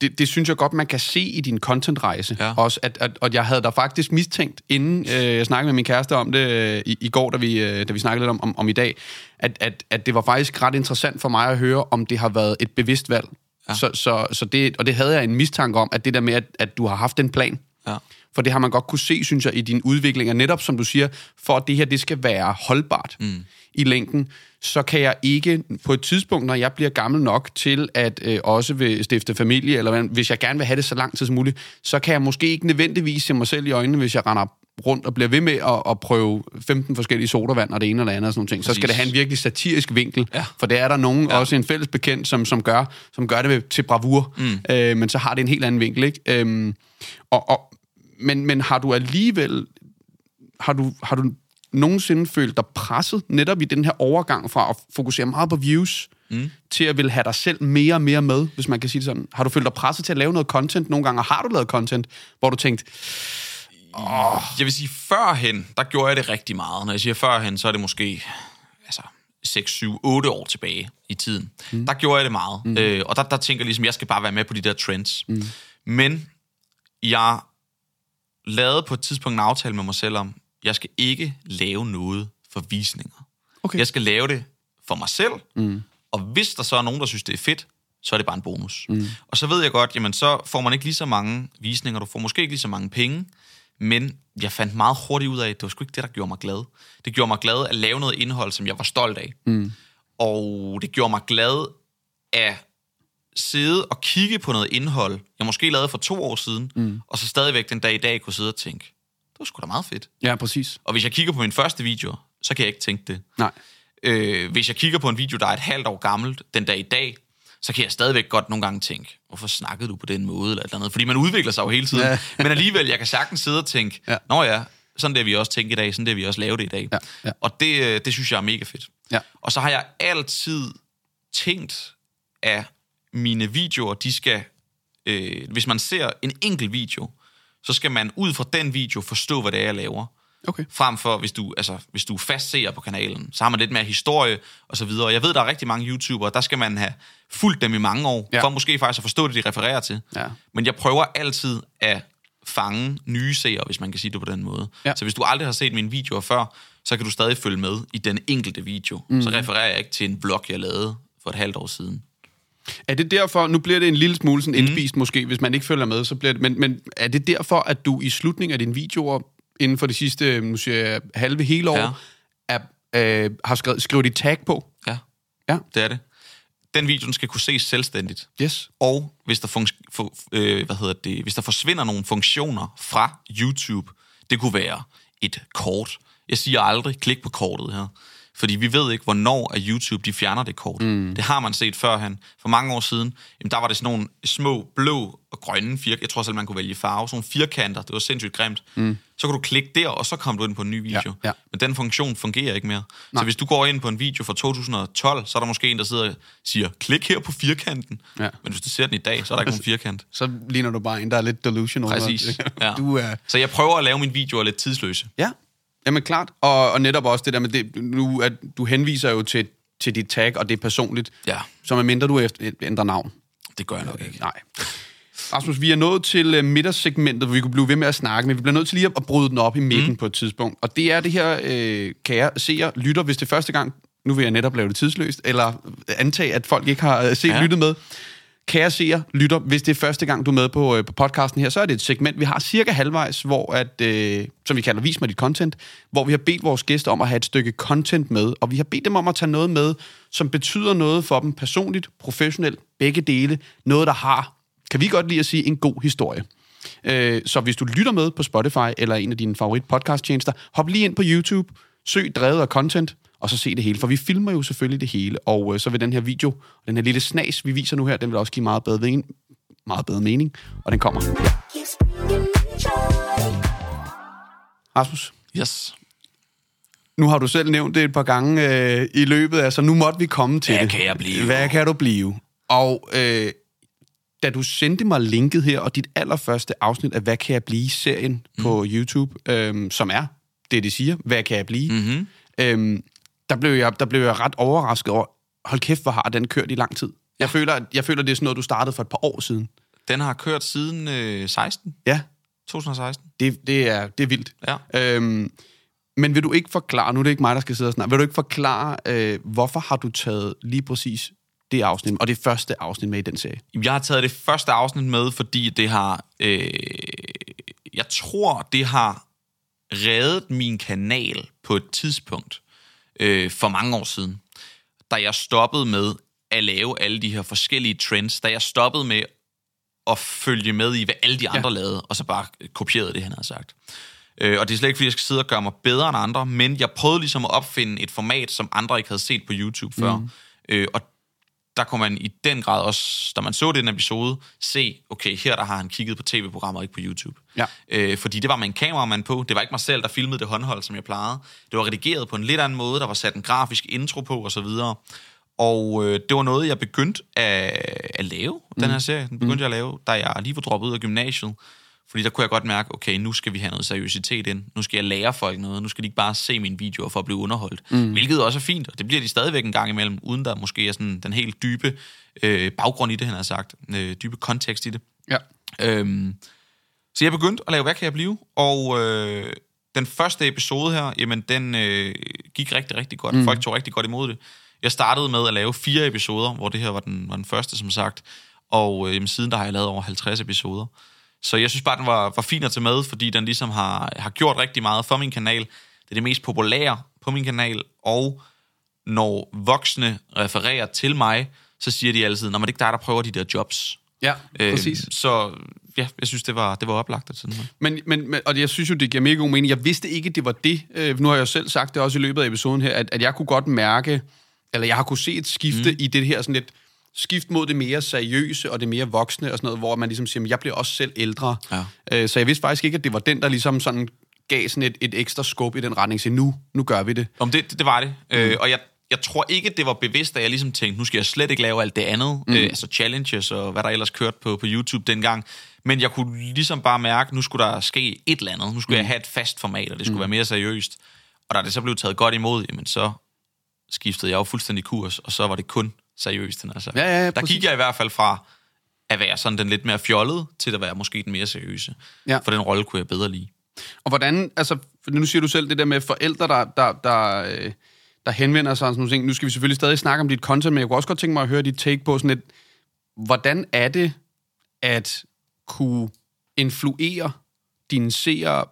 det, det synes jeg godt, man kan se i din contentrejse. Ja. Også, at, at, at jeg havde der faktisk mistænkt, inden øh, jeg snakkede med min kæreste om det øh, i, i går, da vi, øh, da vi snakkede lidt om, om, om i dag, at, at, at det var faktisk ret interessant for mig at høre, om det har været et bevidst valg. Ja. Så, så, så det, og det havde jeg en mistanke om, at det der med, at, at du har haft en plan, Ja. for det har man godt kunne se, synes jeg, i din udvikling. Og netop som du siger, for at det her det skal være holdbart mm. I længden, så kan jeg ikke på et tidspunkt, når jeg bliver gammel nok til at øh, også vil stifte familie, eller hvis jeg gerne vil have det så lang tid som muligt, så kan jeg måske ikke nødvendigvis se mig selv i øjnene, hvis jeg render rundt og bliver ved med at, at prøve 15 forskellige sodavand og det ene eller andet og sådan nogle ting. Så skal det have en virkelig satirisk vinkel, Ja. for det er der nogen, ja. også en fælles bekendt, som, som, gør, som gør det til bravur, mm. øh, men så har det en helt anden vinkel, ikke? Øhm, og, og, men, men har du alligevel, har du, har du nogensinde følt dig presset netop i den her overgang fra at fokusere meget på views, mm. til at vil have dig selv mere og mere med, hvis man kan sige det sådan? Har du følt dig presset til at lave noget content nogle gange, og har du lavet content, hvor du tænkt, Jeg vil sige, førhen, der gjorde jeg det rigtig meget. Når jeg siger førhen, så er det måske altså, 6, 7, 8 år tilbage i tiden. Mm. Der gjorde jeg det meget. Mm. Øh, og der, der tænker jeg ligesom, jeg skal bare være med på de der trends. Mm. Men jeg lavede på et tidspunkt en aftale med mig selv om, jeg skal ikke lave noget for visninger. Okay. Jeg skal lave det for mig selv, mm. og hvis der så er nogen, der synes, det er fedt, så er det bare en bonus. Mm. Og så ved jeg godt, jamen så får man ikke lige så mange visninger, du får måske ikke lige så mange penge, men jeg fandt meget hurtigt ud af, at det var sgu ikke det, der gjorde mig glad. Det gjorde mig glad at lave noget indhold, som jeg var stolt af. Mm. Og det gjorde mig glad at sidde og kigge på noget indhold, jeg måske lavede for to år siden, mm. og så stadigvæk den dag i dag kunne sidde og tænke, det var sgu da meget fedt. ja, præcis. Og hvis jeg kigger på min første video, så kan jeg ikke tænke det. Nej. Øh, hvis jeg kigger på en video, der er et halvt år gammelt, den dag i dag, så kan jeg stadigvæk godt nogle gange tænke, hvorfor snakkede du på den måde, eller et eller andet. Fordi man udvikler sig jo hele tiden. Ja. Men alligevel, jeg kan sagtens sidde og tænke, Ja. nå ja, sådan det vi også tænke i dag, sådan det vi også lave det i dag. Ja, ja. Og det, øh, det synes jeg er mega fedt. Ja. Og så har jeg altid tænkt, at mine videoer, de skal øh, hvis man ser en enkelt video, så skal man ud fra den video forstå, hvad det er, jeg laver. Okay. Frem for, hvis du, altså, hvis du fast ser på kanalen, så har man lidt mere historie og så videre. Jeg ved, der er rigtig mange YouTubere, der skal man have fulgt dem i mange år, Ja. for måske faktisk at forstå det, de refererer til. Ja. Men jeg prøver altid at fange nye seere, hvis man kan sige det på den måde. Ja. Så hvis du aldrig har set mine videoer før, så kan du stadig følge med i den enkelte video. Mm. Så refererer jeg ikke til en vlog, jeg lavede for et halvt år siden. Er det derfor, nu bliver det en lille smule Mhm. sådan indspist mm. måske, hvis man ikke følger med, så bliver det, men, men er det derfor, at du i slutningen af dine videoer, inden for de sidste, nu siger jeg, halve hele år, Ja. er, øh, har skrevet, skrevet dit tag på? Ja, Ja. det er det. Den video den skal kunne ses selvstændigt. Yes. Og hvis der, fun- for, øh, hvad hedder det, hvis der forsvinder nogle funktioner fra YouTube, det kunne være et kort. Jeg siger aldrig, klik på kortet her. Fordi vi ved ikke, hvornår at YouTube de fjerner det kort. Mm. Det har man set førhen. For mange år siden, jamen, der var det sådan nogle små blå og grønne firkanter. Jeg tror selv, man kunne vælge farve. Sådan nogle firkanter. Det var sindssygt grimt. Mm. Så kunne du klikke der, og så kom du ind på en ny video. Ja, ja. Men den funktion fungerer ikke mere. Nej. Så hvis du går ind på en video fra 2012, så er der måske en, der sidder og siger, klik her på firkanten. Ja. Men hvis du ser den i dag, så er der ikke nogen firkant. Så ligner du bare en, der er lidt delusional. Præcis. Ja. Du er... Så jeg prøver at lave mine videoer lidt tidsløse. Ja, jamen klart. Og, og netop også det der med det, nu, at du henviser jo til, til dit tag, og det er personligt. Ja. Så medmindre du efter, ændrer navn. Det gør jeg nok ikke. Nej. Rasmus, vi er nået til uh, middagssegmentet, hvor vi kunne blive ved med at snakke, men vi bliver nødt til lige at, bryde den op i midten mm. på et tidspunkt. Og det er det her, øh, kære seer, lytter, hvis det er første gang, nu vil jeg netop lave det tidsløst, eller antage, at folk ikke har øh, set. Ja. lyttet med. Kære seer, lytter, hvis det er første gang, du er med på, øh, på podcasten her, så er det et segment, vi har cirka halvvejs, hvor at, øh, som vi kalder Vis mig dit content, hvor vi har bedt vores gæster om at have et stykke content med, og vi har bedt dem om at tage noget med, som betyder noget for dem personligt, professionelt, begge dele, noget, der har, kan vi godt lide at sige, en god historie. Øh, så hvis du lytter med på Spotify eller en af dine favorit podcast tjenester, hop lige ind på YouTube, søg drevet af content, og så se det hele. For vi filmer jo selvfølgelig det hele, og øh, så vil den her video, den her lille snas, vi viser nu her, den vil også give meget bedre, ven- meget bedre mening, og den kommer. Ja. Rasmus, Yes. nu har du selv nævnt det et par gange øh, i løbet af, så nu måtte vi komme til Hvad det. kan jeg blive? Hvad kan du blive? Og øh, da du sendte mig linket her, og dit allerførste afsnit af Hvad kan jeg blive? serien mm. på YouTube, øh, som er det, de siger, Hvad kan jeg blive? Mm-hmm. Øh, der, blev jeg, der blev jeg ret overrasket over, hold kæft, hvor har den kørt i lang tid. Jeg føler, at- jeg føler, det er sådan noget, du startede for et par år siden. Den har kørt siden øh, 16, Ja, 2016. det, det, er, det er vildt. Ja. Øhm, men vil du ikke forklare, nu er det ikke mig, der skal sidde og snakke, vil du ikke forklare, øh, hvorfor har du taget lige præcis det afsnit, og det første afsnit med i den serie? Jeg har taget det første afsnit med, fordi det har... Øh, jeg tror, det har reddet min kanal på et tidspunkt øh, for mange år siden, da jeg stoppede med at lave alle de her forskellige trends, da jeg stoppede med at følge med i, hvad alle de andre ja. lavede, og så bare kopierede det, han havde sagt. Øh, og det er slet ikke, fordi jeg skal sidde og gøre mig bedre end andre, men jeg prøvede ligesom at opfinde et format, som andre ikke havde set på YouTube før. Mm. Øh, og der kunne man i den grad også, da man så den episode, se, okay, her der har han kigget på tv-programmer, ikke på YouTube. Ja. Øh, fordi det var med en kameramand på. Det var ikke mig selv, der filmede det håndhold, som jeg plejede. Det var redigeret på en lidt anden måde. Der var sat en grafisk intro på, og så videre. Og øh, det var noget, jeg begyndte at, at lave, mm. den her serie. Den begyndte mm. jeg at lave, da jeg lige var droppet ud af gymnasiet. Fordi der kunne jeg godt mærke, okay, nu skal vi have noget seriøsitet ind. Nu skal jeg lære folk noget. Nu skal de ikke bare se mine videoer for at blive underholdt. Mm. Hvilket også er fint, og det bliver de stadigvæk en gang imellem, uden der måske er sådan den helt dybe øh, baggrund i det, han har sagt. Øh, dybe kontekst i det. Ja. Øhm, så jeg begyndte at lave, hvad kan jeg blive? Og øh, den første episode her, jamen den øh, gik rigtig, rigtig godt. Mm. Folk tog rigtig godt imod det. Jeg startede med at lave fire episoder, hvor det her var den, var den første, som sagt. Og øh, jamen, siden der har jeg lavet over 50 episoder. Så jeg synes bare, den var, var fin at tage med, fordi den ligesom har, har gjort rigtig meget for min kanal. Det er det mest populære på min kanal, og når voksne refererer til mig, så siger de altid, når man ikke dig, der prøver de der jobs. Ja, præcis. Så ja, jeg synes, det var, det var oplagt. At sådan. Men, men, men, og jeg synes jo, det giver mega god mening. Jeg vidste ikke, det var det. Øh, nu har jeg jo selv sagt det også i løbet af episoden her, at, at jeg kunne godt mærke, eller jeg har kunne se et skifte mm. i det her sådan lidt skift mod det mere seriøse og det mere voksne og sådan noget, hvor man ligesom siger, "Men jeg bliver også selv ældre. Ja. Øh, så jeg vidste faktisk ikke, at det var den, der ligesom sådan gav sådan et, et ekstra skub i den retning, så nu, nu gør vi det. Om det, det var det. Mm. Øh, og jeg, jeg tror ikke, det var bevidst, at jeg ligesom tænkte, nu skal jeg slet ikke lave alt det andet, mm. øh, altså challenges og hvad der ellers kørte på, på YouTube dengang. Men jeg kunne ligesom bare mærke, nu skulle der ske et eller andet. Nu skulle mm. jeg have et fast format, og det skulle mm. være mere seriøst. Og da det så blev taget godt imod, jamen så skiftede jeg jo fuldstændig kurs, og så var det kun seriøst. Altså. Ja, ja, ja, der gik jeg i hvert fald fra at være sådan den lidt mere fjollede, til at være måske den mere seriøse. Ja. For den rolle kunne jeg bedre lide. Og hvordan, altså, nu siger du selv det der med forældre, der, der, der, øh, der henvender sig og sådan nogle ting. Nu skal vi selvfølgelig stadig snakke om dit content, men jeg kunne også godt tænke mig at høre dit take på sådan lidt, hvordan er det at kunne influere dine seere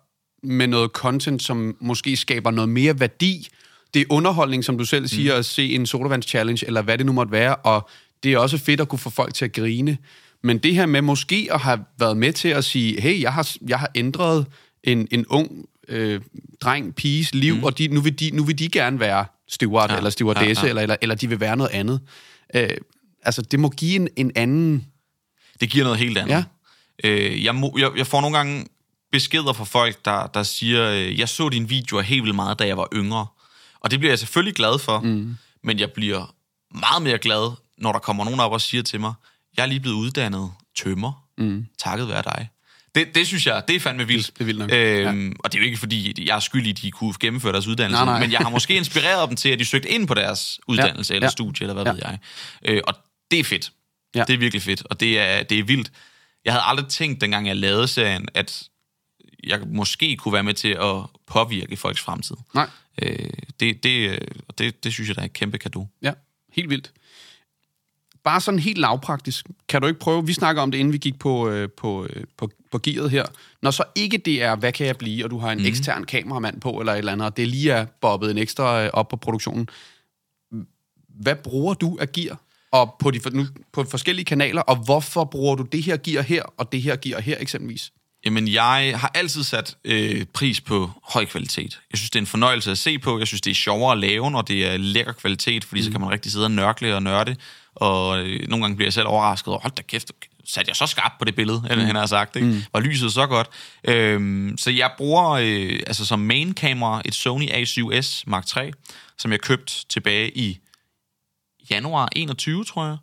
med noget content, som måske skaber noget mere værdi. Det er underholdning, som du selv siger, mm. at se en sodavands challenge, eller hvad det nu måtte være, og det er også fedt at kunne få folk til at grine. Men det her med måske at have været med til at sige, hey, jeg har, jeg har ændret en, en ung øh, dreng, piges liv, mm. og de, nu, vil de, nu vil de gerne være steward ja, eller stewardesse, ja, ja. Eller, eller, eller de vil være noget andet. Øh, altså, det må give en, en anden... Det giver noget helt andet. Ja. Øh, jeg, må, jeg, jeg får nogle gange beskeder fra folk, der, der siger, øh, jeg så dine videoer helt vildt meget, da jeg var yngre. Og det bliver jeg selvfølgelig glad for, mm. men jeg bliver meget mere glad, når der kommer nogen op og siger til mig, jeg er lige blevet uddannet tømmer, mm. takket være dig. Det, det synes jeg, det er fandme vildt. Det er vildt nok. Øhm, ja. Og det er jo ikke, fordi jeg er skyldig, at de kunne gennemføre deres uddannelse, nej, nej. men jeg har måske inspireret dem til, at de søgte ind på deres uddannelse ja. eller ja. studie, eller hvad ja. ved jeg. Øh, og det er fedt. Ja. Det er virkelig fedt, og det er, det er vildt. Jeg havde aldrig tænkt, dengang jeg lavede serien, at jeg måske kunne være med til at påvirke folks fremtid. Nej. Øh, det, det, det, det synes jeg, der er et kæmpe kado. Ja, helt vildt. Bare sådan helt lavpraktisk, kan du ikke prøve, vi snakker om det, inden vi gik på, øh, på, øh, på, på gearet her, når så ikke det er, hvad kan jeg blive, og du har en mm. ekstern kameramand på, eller et eller andet, og det lige er bobbet en ekstra øh, op på produktionen, hvad bruger du af gear? Og på, de, nu, på forskellige kanaler, og hvorfor bruger du det her gear her, og det her gear her eksempelvis? Jamen, jeg har altid sat øh, pris på høj kvalitet. Jeg synes, det er en fornøjelse at se på. Jeg synes, det er sjovere at lave, når det er lækker kvalitet, fordi mm. så kan man rigtig sidde og nørkle og nørde. Og øh, nogle gange bliver jeg selv overrasket over, hold da kæft, satte jeg så skarpt på det billede, mm. han har sagt. Ikke? Mm. Var lyset så godt? Øhm, så jeg bruger øh, altså som main kamera et Sony A7S Mark III, som jeg købte tilbage i januar 21, tror jeg.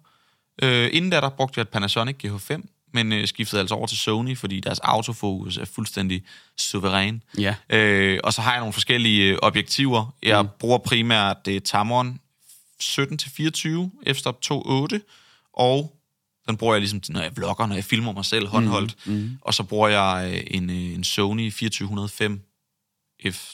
Øh, inden da, der brugte jeg et Panasonic GH5, men øh, skiftede altså over til Sony, fordi deres autofokus er fuldstændig suveræn. Ja. Øh, og så har jeg nogle forskellige øh, objektiver. Jeg mm. bruger primært det Tamron 17-24 f-stop 2.8, og den bruger jeg ligesom, når jeg vlogger, når jeg filmer mig selv håndholdt. Mm, mm. Og så bruger jeg øh, en, øh, en Sony 2405 f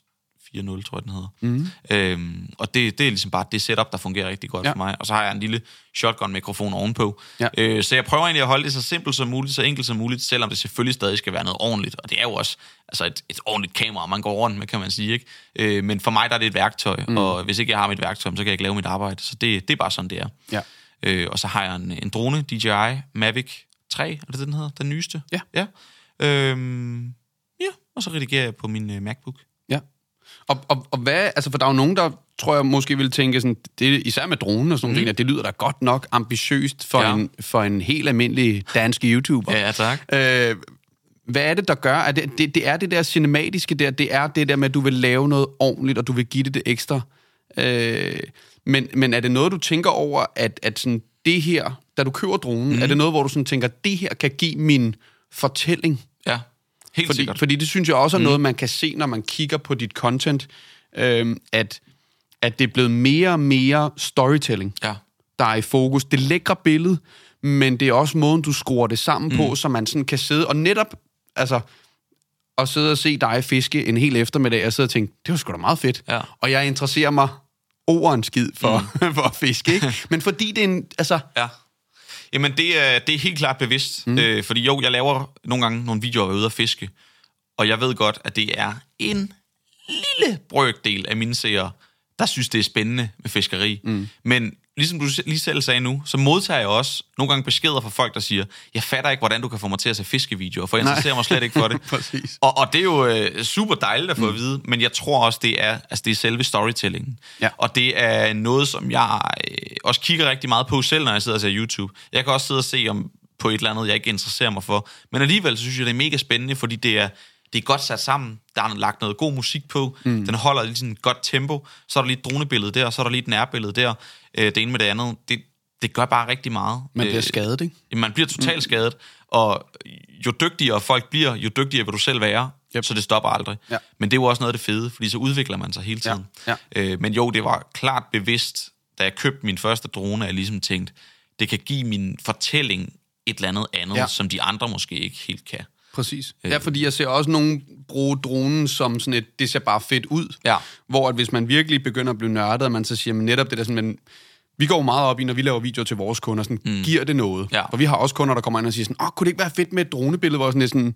4.0, tror jeg, den hedder. Mm. Øhm, og det, det er ligesom bare det setup, der fungerer rigtig godt ja. for mig. Og så har jeg en lille shotgun-mikrofon ovenpå. Ja. Øh, så jeg prøver egentlig at holde det så simpelt som muligt, så enkelt som muligt, selvom det selvfølgelig stadig skal være noget ordentligt. Og det er jo også altså et, et ordentligt kamera, man går rundt med, kan man sige. Ikke? Øh, men for mig der er det et værktøj, mm. og hvis ikke jeg har mit værktøj, så kan jeg ikke lave mit arbejde. Så det, det er bare sådan, det er. Ja. Øh, og så har jeg en, en drone, DJI Mavic 3, er det den hedder? Den nyeste? Ja. Ja, øhm, ja. og så redigerer jeg på min uh, MacBook. Og, og, og hvad, altså for der er jo nogen, der tror jeg måske vil tænke sådan, det, især med dronen og sådan mm. noget, at det lyder da godt nok ambitiøst for, ja. en, for en helt almindelig dansk YouTuber. Ja, tak. Øh, hvad er det, der gør? Er det, det, det er det der cinematiske der, det er det der med, at du vil lave noget ordentligt, og du vil give det det ekstra. Øh, men, men er det noget, du tænker over, at, at sådan, det her, da du køber dronen, mm. er det noget, hvor du sådan tænker, det her kan give min fortælling? Ja. Helt fordi, sikkert. Fordi det synes jeg også er mm. noget, man kan se, når man kigger på dit content, øh, at, at det er blevet mere og mere storytelling, ja. der er i fokus. Det lækre billede, men det er også måden, du skruer det sammen mm. på, så man sådan kan sidde og netop, altså, og sidde og se dig fiske en hel eftermiddag, og sidde og tænke, det var sgu da meget fedt. Ja. Og jeg interesserer mig over en skid for, mm. for at fiske, ikke? Men fordi det er en, altså... Ja Jamen, det er, det er helt klart bevidst. Mm. Øh, fordi jo, jeg laver nogle gange nogle videoer, hvor jeg er ude at fiske. Og jeg ved godt, at det er en lille brøkdel af mine seere, der synes, det er spændende med fiskeri. Mm. Men ligesom du lige selv sagde nu, så modtager jeg også nogle gange beskeder fra folk, der siger, jeg fatter ikke, hvordan du kan få mig til at se fiskevideoer, for jeg interesserer mig slet ikke for det. og, og det er jo øh, super dejligt at få mm. at vide, men jeg tror også, det er, altså, det er selve storytellingen. Ja. Og det er noget, som jeg øh, også kigger rigtig meget på selv, når jeg sidder og ser YouTube. Jeg kan også sidde og se om på et eller andet, jeg ikke interesserer mig for. Men alligevel så synes jeg, det er mega spændende, fordi det er, det er godt sat sammen. Der er lagt noget god musik på. Mm. Den holder lige sådan et godt tempo. Så er der lige et dronebillede der, så er der lige et nærbillede der. Øh, det ene med det andet. Det, det gør bare rigtig meget. Man bliver skadet, ikke? Øh, man bliver totalt mm. skadet. Og jo dygtigere folk bliver, jo dygtigere vil du selv være. Yep. Så det stopper aldrig. Ja. Men det er jo også noget af det fede, fordi så udvikler man sig hele tiden. Ja. Ja. Øh, men jo, det var klart bevidst, da jeg købte min første drone, at jeg ligesom tænkte, det kan give min fortælling et eller andet andet, ja. som de andre måske ikke helt kan. Præcis. Øh. Ja, fordi jeg ser også nogen bruge dronen som sådan et, det ser bare fedt ud. Ja. Hvor at hvis man virkelig begynder at blive nørdet, og man så siger, men netop det der sådan, men vi går meget op i, når vi laver videoer til vores kunder, sådan, mm. giver det noget? Ja. For vi har også kunder, der kommer ind og siger sådan, åh, kunne det ikke være fedt med et dronebillede, hvor sådan, sådan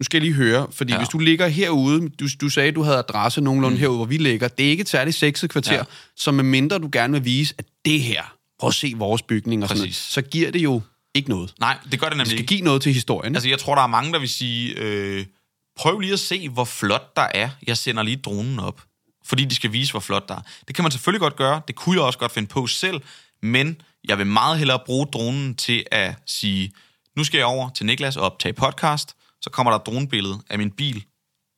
nu skal jeg lige høre, fordi ja. hvis du ligger herude, du, du sagde, du havde adresse nogenlunde mm. herude, hvor vi ligger, det er ikke et særligt sexet kvarter, ja. så med mindre du gerne vil vise, at det her, prøv at se vores bygning og sådan noget, så giver det jo ikke noget. Nej, det gør det nemlig Det skal give noget til historien. Altså, jeg tror, der er mange, der vil sige, øh, prøv lige at se, hvor flot der er. Jeg sender lige dronen op, fordi de skal vise, hvor flot der er. Det kan man selvfølgelig godt gøre. Det kunne jeg også godt finde på selv. Men jeg vil meget hellere bruge dronen til at sige, nu skal jeg over til Niklas og optage podcast. Så kommer der et dronebillede af min bil,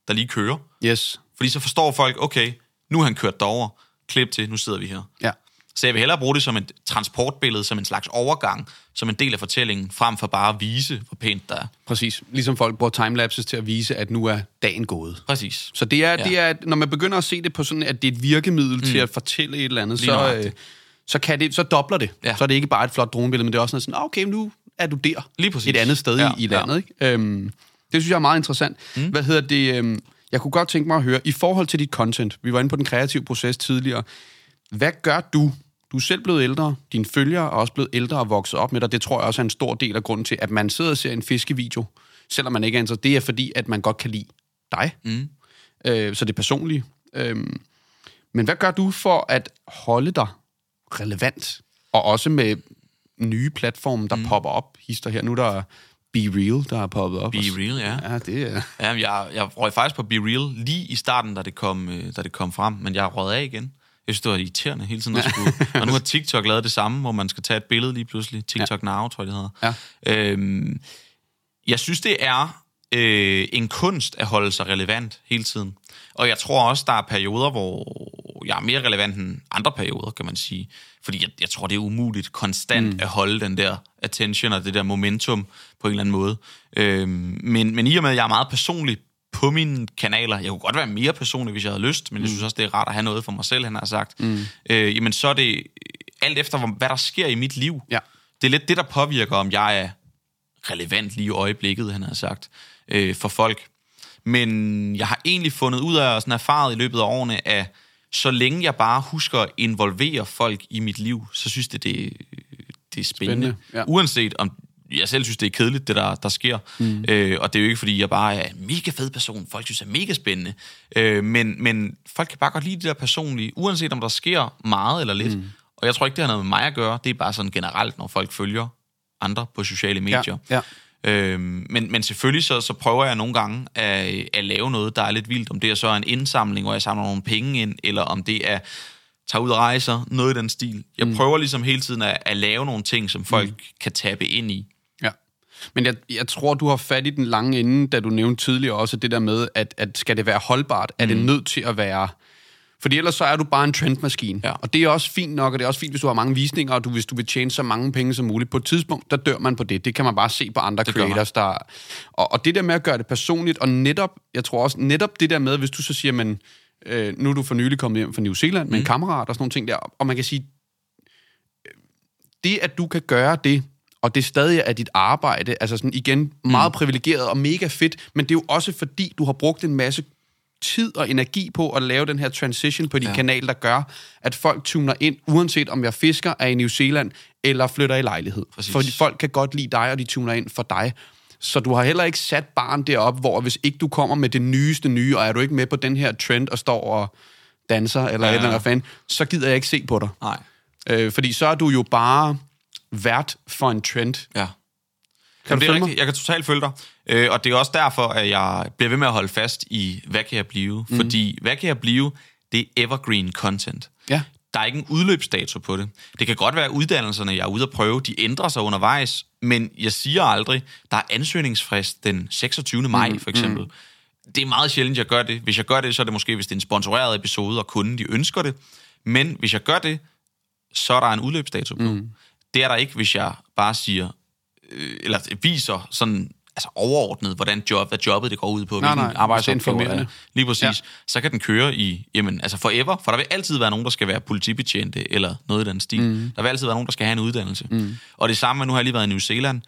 der lige kører. Yes. Fordi så forstår folk, okay, nu har han kørt derover. Klip til, nu sidder vi her. Ja. Så jeg vil hellere bruge det som et transportbillede, som en slags overgang, som en del af fortællingen, frem for bare at vise, hvor pænt der er. Præcis. Ligesom folk bruger timelapses til at vise, at nu er dagen gået. Præcis. Så det er, ja. det er når man begynder at se det på sådan, at det er et virkemiddel mm. til at fortælle et eller andet, så, øh, så, kan det, så dobler det. Ja. Så er det ikke bare et flot dronebillede, men det er også sådan, okay, nu er du der. Lige præcis. Et andet sted ja. i, i landet. Ja. Ikke? Øhm, det synes jeg er meget interessant. Mm. Hvad hedder det? Øhm, jeg kunne godt tænke mig at høre, i forhold til dit content, vi var inde på den kreative proces tidligere, hvad gør du, du er selv blevet ældre, dine følgere er også blevet ældre og vokset op med dig. Det tror jeg også er en stor del af grunden til, at man sidder og ser en fiskevideo, selvom man ikke er interesseret. Det er fordi, at man godt kan lide dig. Mm. Øh, så det er personligt. Øh, men hvad gør du for at holde dig relevant? Og også med nye platforme, der mm. popper op. Hister her. Nu der Be Real, der er poppet op. Be Real, ja. Ja, det er... Ja, jeg, jeg røg faktisk på Be Real lige i starten, da det kom, øh, da det kom frem, men jeg røget af igen. Jeg synes, det var irriterende hele tiden at skulle... og nu har TikTok lavet det samme, hvor man skal tage et billede lige pludselig. TikTok ja. Now, tror jeg, det hedder. Ja. Øhm, jeg synes, det er øh, en kunst at holde sig relevant hele tiden. Og jeg tror også, der er perioder, hvor jeg er mere relevant end andre perioder, kan man sige. Fordi jeg, jeg tror, det er umuligt konstant mm. at holde den der attention og det der momentum på en eller anden måde. Øhm, men, men i og med, at jeg er meget personlig på mine kanaler. Jeg kunne godt være mere personlig, hvis jeg havde lyst, men mm. jeg synes også, det er rart at have noget for mig selv, han har sagt. Mm. Øh, jamen, så er det alt efter, hvad der sker i mit liv. Ja. Det er lidt det, der påvirker, om jeg er relevant lige i øjeblikket, han har sagt, øh, for folk. Men jeg har egentlig fundet ud af, og sådan erfaret i løbet af årene, at så længe jeg bare husker at involvere folk i mit liv, så synes det, det, det er spændende. spændende ja. Uanset om jeg selv synes, det er kedeligt, det der, der sker. Mm. Øh, og det er jo ikke, fordi jeg bare er en mega fed person. Folk synes, det er mega spændende. Øh, men, men folk kan bare godt lide det der personlige, uanset om der sker meget eller lidt. Mm. Og jeg tror ikke, det har noget med mig at gøre. Det er bare sådan generelt, når folk følger andre på sociale medier. Ja, ja. Øhm, men, men selvfølgelig så, så prøver jeg nogle gange at, at lave noget, der er lidt vildt. Om det er så en indsamling, hvor jeg samler nogle penge ind, eller om det er tager ud og rejser, noget i den stil. Jeg mm. prøver ligesom hele tiden at, at lave nogle ting, som folk mm. kan tabe ind i. Men jeg, jeg tror, du har fat i den lange ende, da du nævnte tidligere også det der med, at, at skal det være holdbart, er det mm. nødt til at være... Fordi ellers så er du bare en trendmaskine. Ja. Og det er også fint nok, og det er også fint, hvis du har mange visninger, og du, hvis du vil tjene så mange penge som muligt. På et tidspunkt, der dør man på det. Det kan man bare se på andre det creators, der... Og, og det der med at gøre det personligt, og netop, jeg tror også, netop det der med, hvis du så siger, men øh, nu er du for nylig kommet hjem fra New Zealand med mm. en kammerat og sådan nogle ting der, og man kan sige, det at du kan gøre det, og det stadig er dit arbejde, altså sådan igen meget mm. privilegeret og mega fedt, men det er jo også fordi, du har brugt en masse tid og energi på at lave den her transition på din ja. kanal, der gør, at folk tuner ind, uanset om jeg fisker er i New Zealand eller flytter i lejlighed. Præcis. Fordi folk kan godt lide dig, og de tuner ind for dig. Så du har heller ikke sat barn derop, hvor hvis ikke du kommer med det nyeste nye, og er du ikke med på den her trend og står og danser eller ja. et eller andet fan, så gider jeg ikke se på dig. Nej. Øh, fordi så er du jo bare vært for en trend. Ja. Kan du det er rigtigt. Jeg kan totalt følge dig. Øh, og det er også derfor, at jeg bliver ved med at holde fast i, hvad kan jeg blive? Mm. Fordi, hvad kan jeg blive? Det er evergreen content. Ja. Der er ikke en udløbsdato på det. Det kan godt være, at uddannelserne, jeg er ude at prøve, de ændrer sig undervejs, men jeg siger aldrig, der er ansøgningsfrist den 26. maj, mm. for eksempel. Mm det er meget sjældent, jeg gør det. Hvis jeg gør det, så er det måske, hvis det er en sponsoreret episode, og kunden de ønsker det. Men hvis jeg gør det, så er der en udløbsdato på. Mm. Det er der ikke, hvis jeg bare siger, øh, eller viser sådan altså overordnet, hvordan job, hvad jobbet det går ud på, Nej, hvilken arbejdsopgave er. Lige præcis. Ja. Så kan den køre i, jamen, altså forever, for der vil altid være nogen, der skal være politibetjente, eller noget i den stil. Mm. Der vil altid være nogen, der skal have en uddannelse. Mm. Og det samme, nu har jeg lige været i New Zealand,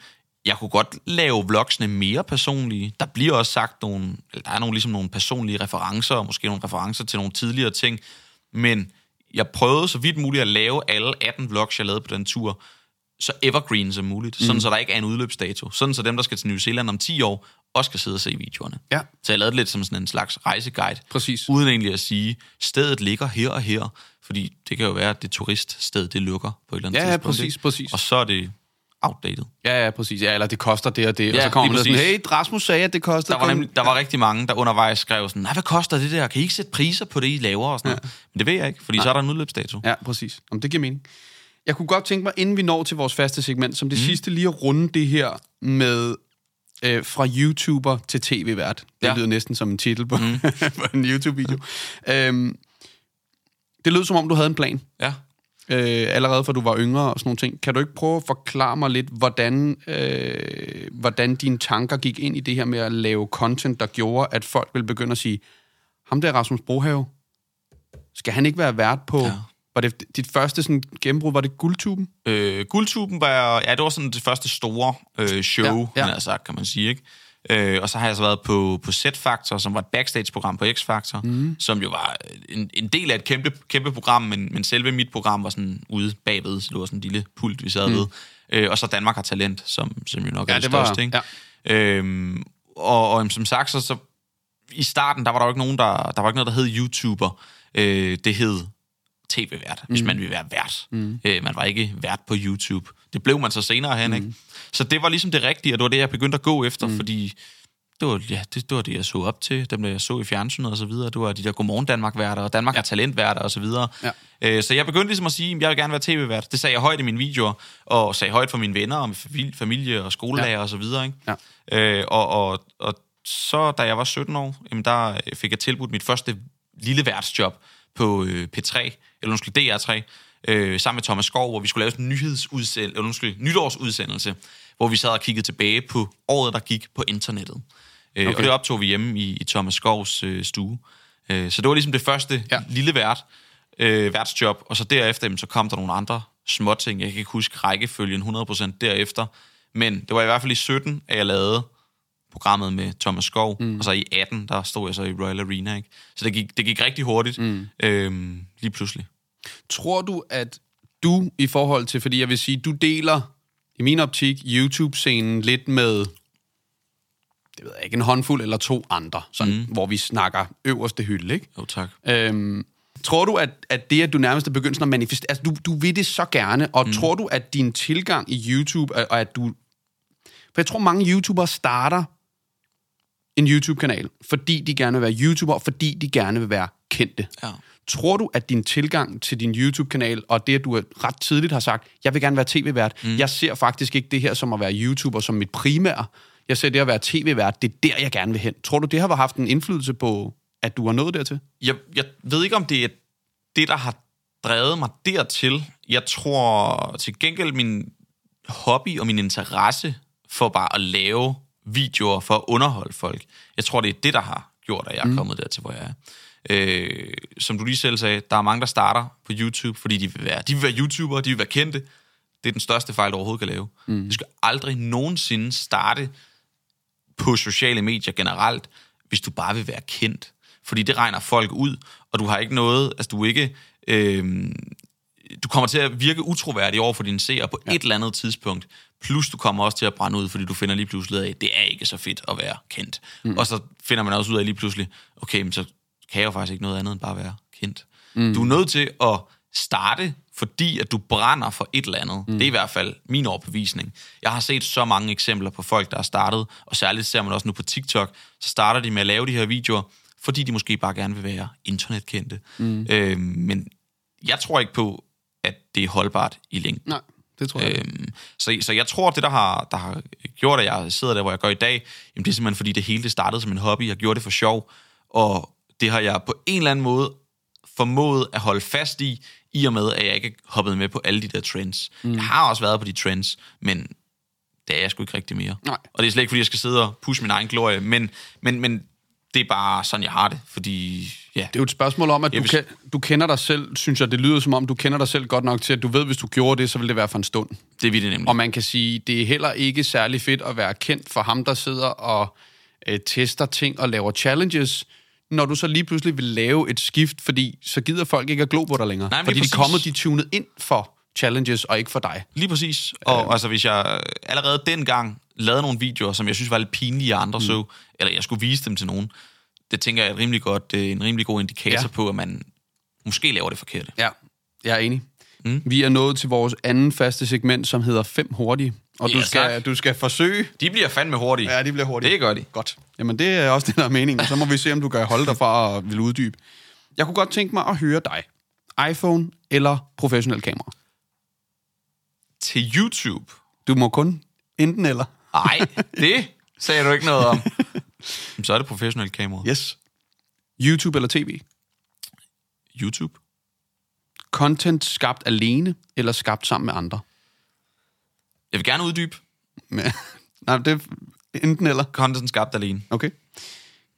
jeg kunne godt lave vlogsene mere personlige. Der bliver også sagt nogle, eller der er nogle, ligesom nogle personlige referencer, og måske nogle referencer til nogle tidligere ting, men jeg prøvede så vidt muligt at lave alle 18 vlogs, jeg lavede på den tur, så evergreen som muligt, mm. sådan så der ikke er en udløbsdato. Sådan så dem, der skal til New Zealand om 10 år, også kan sidde og se videoerne. Ja. Så jeg lavede det lidt som sådan en slags rejseguide. Præcis. Uden egentlig at sige, stedet ligger her og her, fordi det kan jo være, at det turiststed, det lukker på et eller andet Ja, ja, tidspunkt. præcis, ikke? præcis. Og så er det outdated. Ja, ja, præcis. Ja, eller det koster det og det. og Ja, så kommer man sådan, hey, Rasmus sagde, at det kostede. Der var, nemlig, der var rigtig mange, der undervejs skrev sådan, nej, hvad koster det der? Kan I ikke sætte priser på det, I laver? Og sådan ja. noget. Men det ved jeg ikke, fordi Nej. så er der en udløbsdato. Ja, præcis. Om det giver mening. Jeg kunne godt tænke mig, inden vi når til vores faste segment, som det mm. sidste lige at runde det her med øh, fra YouTuber til tv-vært. Det ja. Ja. lyder næsten som en titel på, mm. på en YouTube-video. øhm, det lød som om, du havde en plan. Ja. Øh, allerede fra du var yngre og sådan nogle ting. Kan du ikke prøve at forklare mig lidt, hvordan, øh, hvordan dine tanker gik ind i det her med at lave content, der gjorde, at folk ville begynde at sige, ham der Rasmus Brohave, skal han ikke være vært på... Ja. Var det dit første sådan, gennembrud, var det guldtuben? Øh, Guldtuben var, ja, det var sådan det første store øh, show, Ja, ja, ja. ja. man sagt, kan man sige, ikke? Øh, og så har jeg så været på, på Z-Factor, som var et backstage-program på X-Factor, mm. som jo var en, en del af et kæmpe, kæmpe program, men, men selve mit program var sådan ude bagved, så det var sådan en lille pult, vi sad mm. ved. Øh, og så Danmark har talent, som, som jo nok Ja, er det, det var- største, ikke? ja. Øhm, og, og som sagt, så, så i starten, der var der jo ikke nogen, der, der var ikke noget, der hed YouTuber. Øh, det hed tv-vært, mm. hvis man ville være vært. Mm. Øh, man var ikke vært på YouTube. Det blev man så senere hen, mm. ikke? Så det var ligesom det rigtige, og det var det, jeg begyndte at gå efter, mm. fordi det var, ja, det, det var det, jeg så op til. Dem, jeg så i fjernsynet og så videre. Det var de der Godmorgen Danmark-værter, og Danmark ja. har talentværter og så videre. Ja. Øh, så jeg begyndte ligesom at sige, at jeg vil gerne være tv-vært. Det sagde jeg højt i mine videoer, og sagde højt for mine venner, og familie, familie og skolelærer ja. og så videre. Ikke? Ja. Øh, og, og, og så, da jeg var 17 år, jamen, der fik jeg tilbudt mit første lille værtsjob på øh, P3, eller undskyld, DR3, øh, sammen med Thomas Skov, hvor vi skulle lave sådan en nyhedsudsend, eller undskyld, nytårsudsendelse, hvor vi sad og kiggede tilbage på året, der gik på internettet. Øh, Okay. Og det optog vi hjemme i, i Thomas Skovs øh, stue. Øh, så det var ligesom det første Ja. ja. lille vært, øh, værtsjob, og så derefter, jamen, så kom der nogle andre småting. Jeg kan ikke huske rækkefølgen 100% derefter, men det var i hvert fald i 17, at jeg lavede programmet med Thomas Skov, mm. og så i 18, der stod jeg så i Royal Arena. Ikke? Så det gik, det gik rigtig hurtigt, mm. øhm, lige pludselig. Tror du, at du i forhold til, fordi jeg vil sige, du deler i min optik YouTube-scenen lidt med, det ved jeg ikke, en håndfuld eller to andre, sådan, mm. hvor vi snakker øverste hylde, ikke? Jo, tak. Øhm, tror du, at, at det, at du nærmest er begyndt at manifestere, altså du, du vil det så gerne, og mm. tror du, at din tilgang i YouTube, og og at du... For jeg tror, mange YouTubere starter en YouTube-kanal, fordi de gerne vil være YouTuber, fordi de gerne vil være kendte. Ja. Tror du, at din tilgang til din YouTube-kanal, og det, at du ret tidligt har sagt, jeg vil gerne være tv-vært, mm. jeg ser faktisk ikke det her som at være YouTuber som mit primære, jeg ser det at være tv-vært, det er der, jeg gerne vil hen. Tror du, det har haft en indflydelse på, at du har nået dertil? Jeg, jeg ved ikke, om det er det, der har drevet mig dertil. Jeg tror til gengæld, min hobby og min interesse for bare at lave videoer for at underholde folk, jeg tror, det er det, der har gjort, at jeg er mm. kommet dertil, hvor jeg er. Øh, som du lige selv sagde, der er mange, der starter på YouTube, fordi de vil være, de vil være YouTubere, de vil være kendte. Det er den største fejl, du overhovedet kan lave. Mm. Du skal aldrig nogensinde starte på sociale medier generelt, hvis du bare vil være kendt. Fordi det regner folk ud, og du har ikke noget, altså du ikke, øh, du kommer til at virke utroværdig over for dine seere på ja. et eller andet tidspunkt. Plus du kommer også til at brænde ud, fordi du finder lige pludselig ud af, at det er ikke så fedt at være kendt. Mm. Og så finder man også ud af lige pludselig, okay, men så kan jeg jo faktisk ikke noget andet end bare være kendt. Mm. Du er nødt til at starte, fordi at du brænder for et eller andet. Mm. Det er i hvert fald min overbevisning. Jeg har set så mange eksempler på folk, der har startet, og særligt ser man også nu på TikTok, så starter de med at lave de her videoer, fordi de måske bare gerne vil være internetkendte. Mm. Øh, men jeg tror ikke på, at det er holdbart i længden. Nej. Det tror jeg. Øhm, så, så jeg tror, det, der har, der har gjort, at jeg sidder der, hvor jeg gør i dag, jamen, det er simpelthen, fordi det hele det startede som en hobby. Jeg gjorde det for sjov, og det har jeg på en eller anden måde formået at holde fast i, i og med, at jeg ikke hoppet med på alle de der trends. Mm. Jeg har også været på de trends, men det er jeg sgu ikke rigtig mere. Nej. Og det er slet ikke, fordi jeg skal sidde og pushe min egen glorie, men, men, men det er bare sådan, jeg har det, fordi ja, Det er jo et spørgsmål om, at Ja, du, hvis- kan, du kender dig selv, synes jeg, det lyder som om, du kender dig selv godt nok til, at du ved, hvis du gjorde det, så ville det være for en stund. det vil det nemlig. Og man kan sige, det er heller ikke særlig fedt at være kendt for ham, der sidder og øh, tester ting og laver challenges, når du så lige pludselig vil lave et skift, fordi så gider folk ikke at glo på dig længere. Nej, fordi de er kommet, de er tunet ind for challenges, og ikke for dig. Lige præcis. Og altså, hvis jeg allerede dengang lavede nogle videoer, som jeg synes var lidt pinlige, andre mm. så, eller jeg skulle vise dem til nogen, det tænker jeg er et rimelig godt, øh, en rimelig god indikator Ja. på, at man måske laver det forkerte. Ja, jeg er enig. Mm. Vi er nået til vores anden faste segment, som hedder Fem Hurtige. Og du, Ja, skal, tak. du skal forsøge... De bliver fandme hurtige. Ja, de bliver hurtige. Det gør de. Godt. Jamen, det er også det, der er meningen. Så må vi se, om du kan holde dig fra at vil uddybe. Jeg kunne godt tænke mig at høre dig. iPhone eller professionel kamera? Til YouTube? Du må kun enten eller. Nej, det sagde du ikke noget om. Jamen, Så er det professionelt kamera. Yes. YouTube eller tv? YouTube? Content skabt alene eller skabt sammen med andre? Jeg vil gerne uddybe. Men, nej, det er enten eller. Content skabt alene. Okay.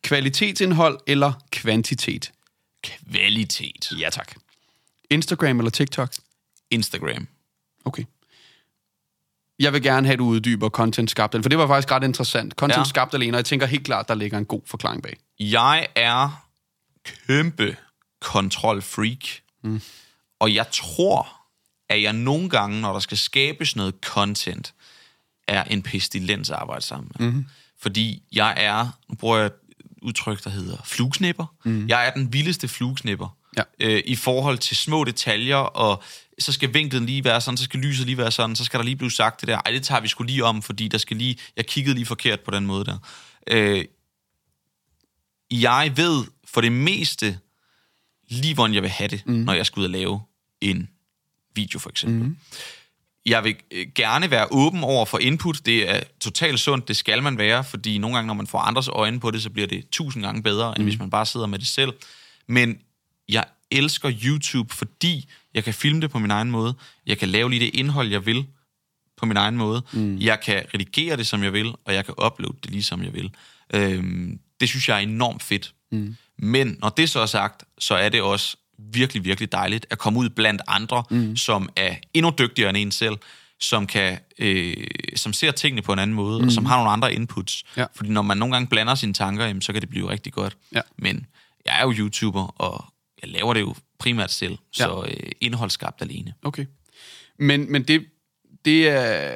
Kvalitetsindhold eller kvantitet? Kvalitet. Ja, tak. Instagram eller TikTok? Instagram. Okay. Jeg vil gerne have, at du uddyber content skabt alene, for det var faktisk ret interessant. Content ja. Skabt alene, og jeg tænker helt klart, der ligger en god forklaring bag. Jeg er kæmpe kontrolfreak. Mm. Og jeg tror, at jeg nogle gange, når der skal skabes noget content, er en pestilens at arbejde sammen med. Mm-hmm. Fordi jeg er, nu bruger jeg et udtryk, der hedder flugsnipper. Mm. Jeg er den vildeste flugsnipper. Ja. Øh, I forhold til små detaljer, og så skal vinklen lige være sådan, så skal lyset lige være sådan, så skal der lige blive sagt det der. Ej, det tager vi skulle lige om, fordi der skal lige, jeg kiggede lige forkert på den måde der. Øh, jeg ved for det meste lige, hvordan jeg vil have det, mm. når jeg skal ud og lave en video, for eksempel. Mm. Jeg vil øh, gerne være åben over for input. Det er totalt sundt, det skal man være, fordi nogle gange, når man får andres øjne på det, så bliver det tusind gange bedre, end hvis man bare sidder med det selv. Men jeg elsker YouTube, fordi jeg kan filme det på min egen måde. Jeg kan lave lige det indhold, jeg vil på min egen måde. Mm. Jeg kan redigere det, som jeg vil, og jeg kan uploade det lige, som jeg vil. Øhm, det synes jeg er enormt fedt. Mm. Men når det så er sagt, så er det også virkelig, virkelig dejligt at komme ud blandt andre, mm. som er endnu dygtigere end en selv, som kan øh, som ser tingene på en anden måde, mm. og som har nogle andre inputs. Ja. Fordi når man nogle gange blander sine tanker, jamen, så kan det blive rigtig godt. Ja. Men jeg er jo YouTuber, og jeg laver det jo primært selv, så øh, indhold skabt alene. Okay. Men, men det, det, er,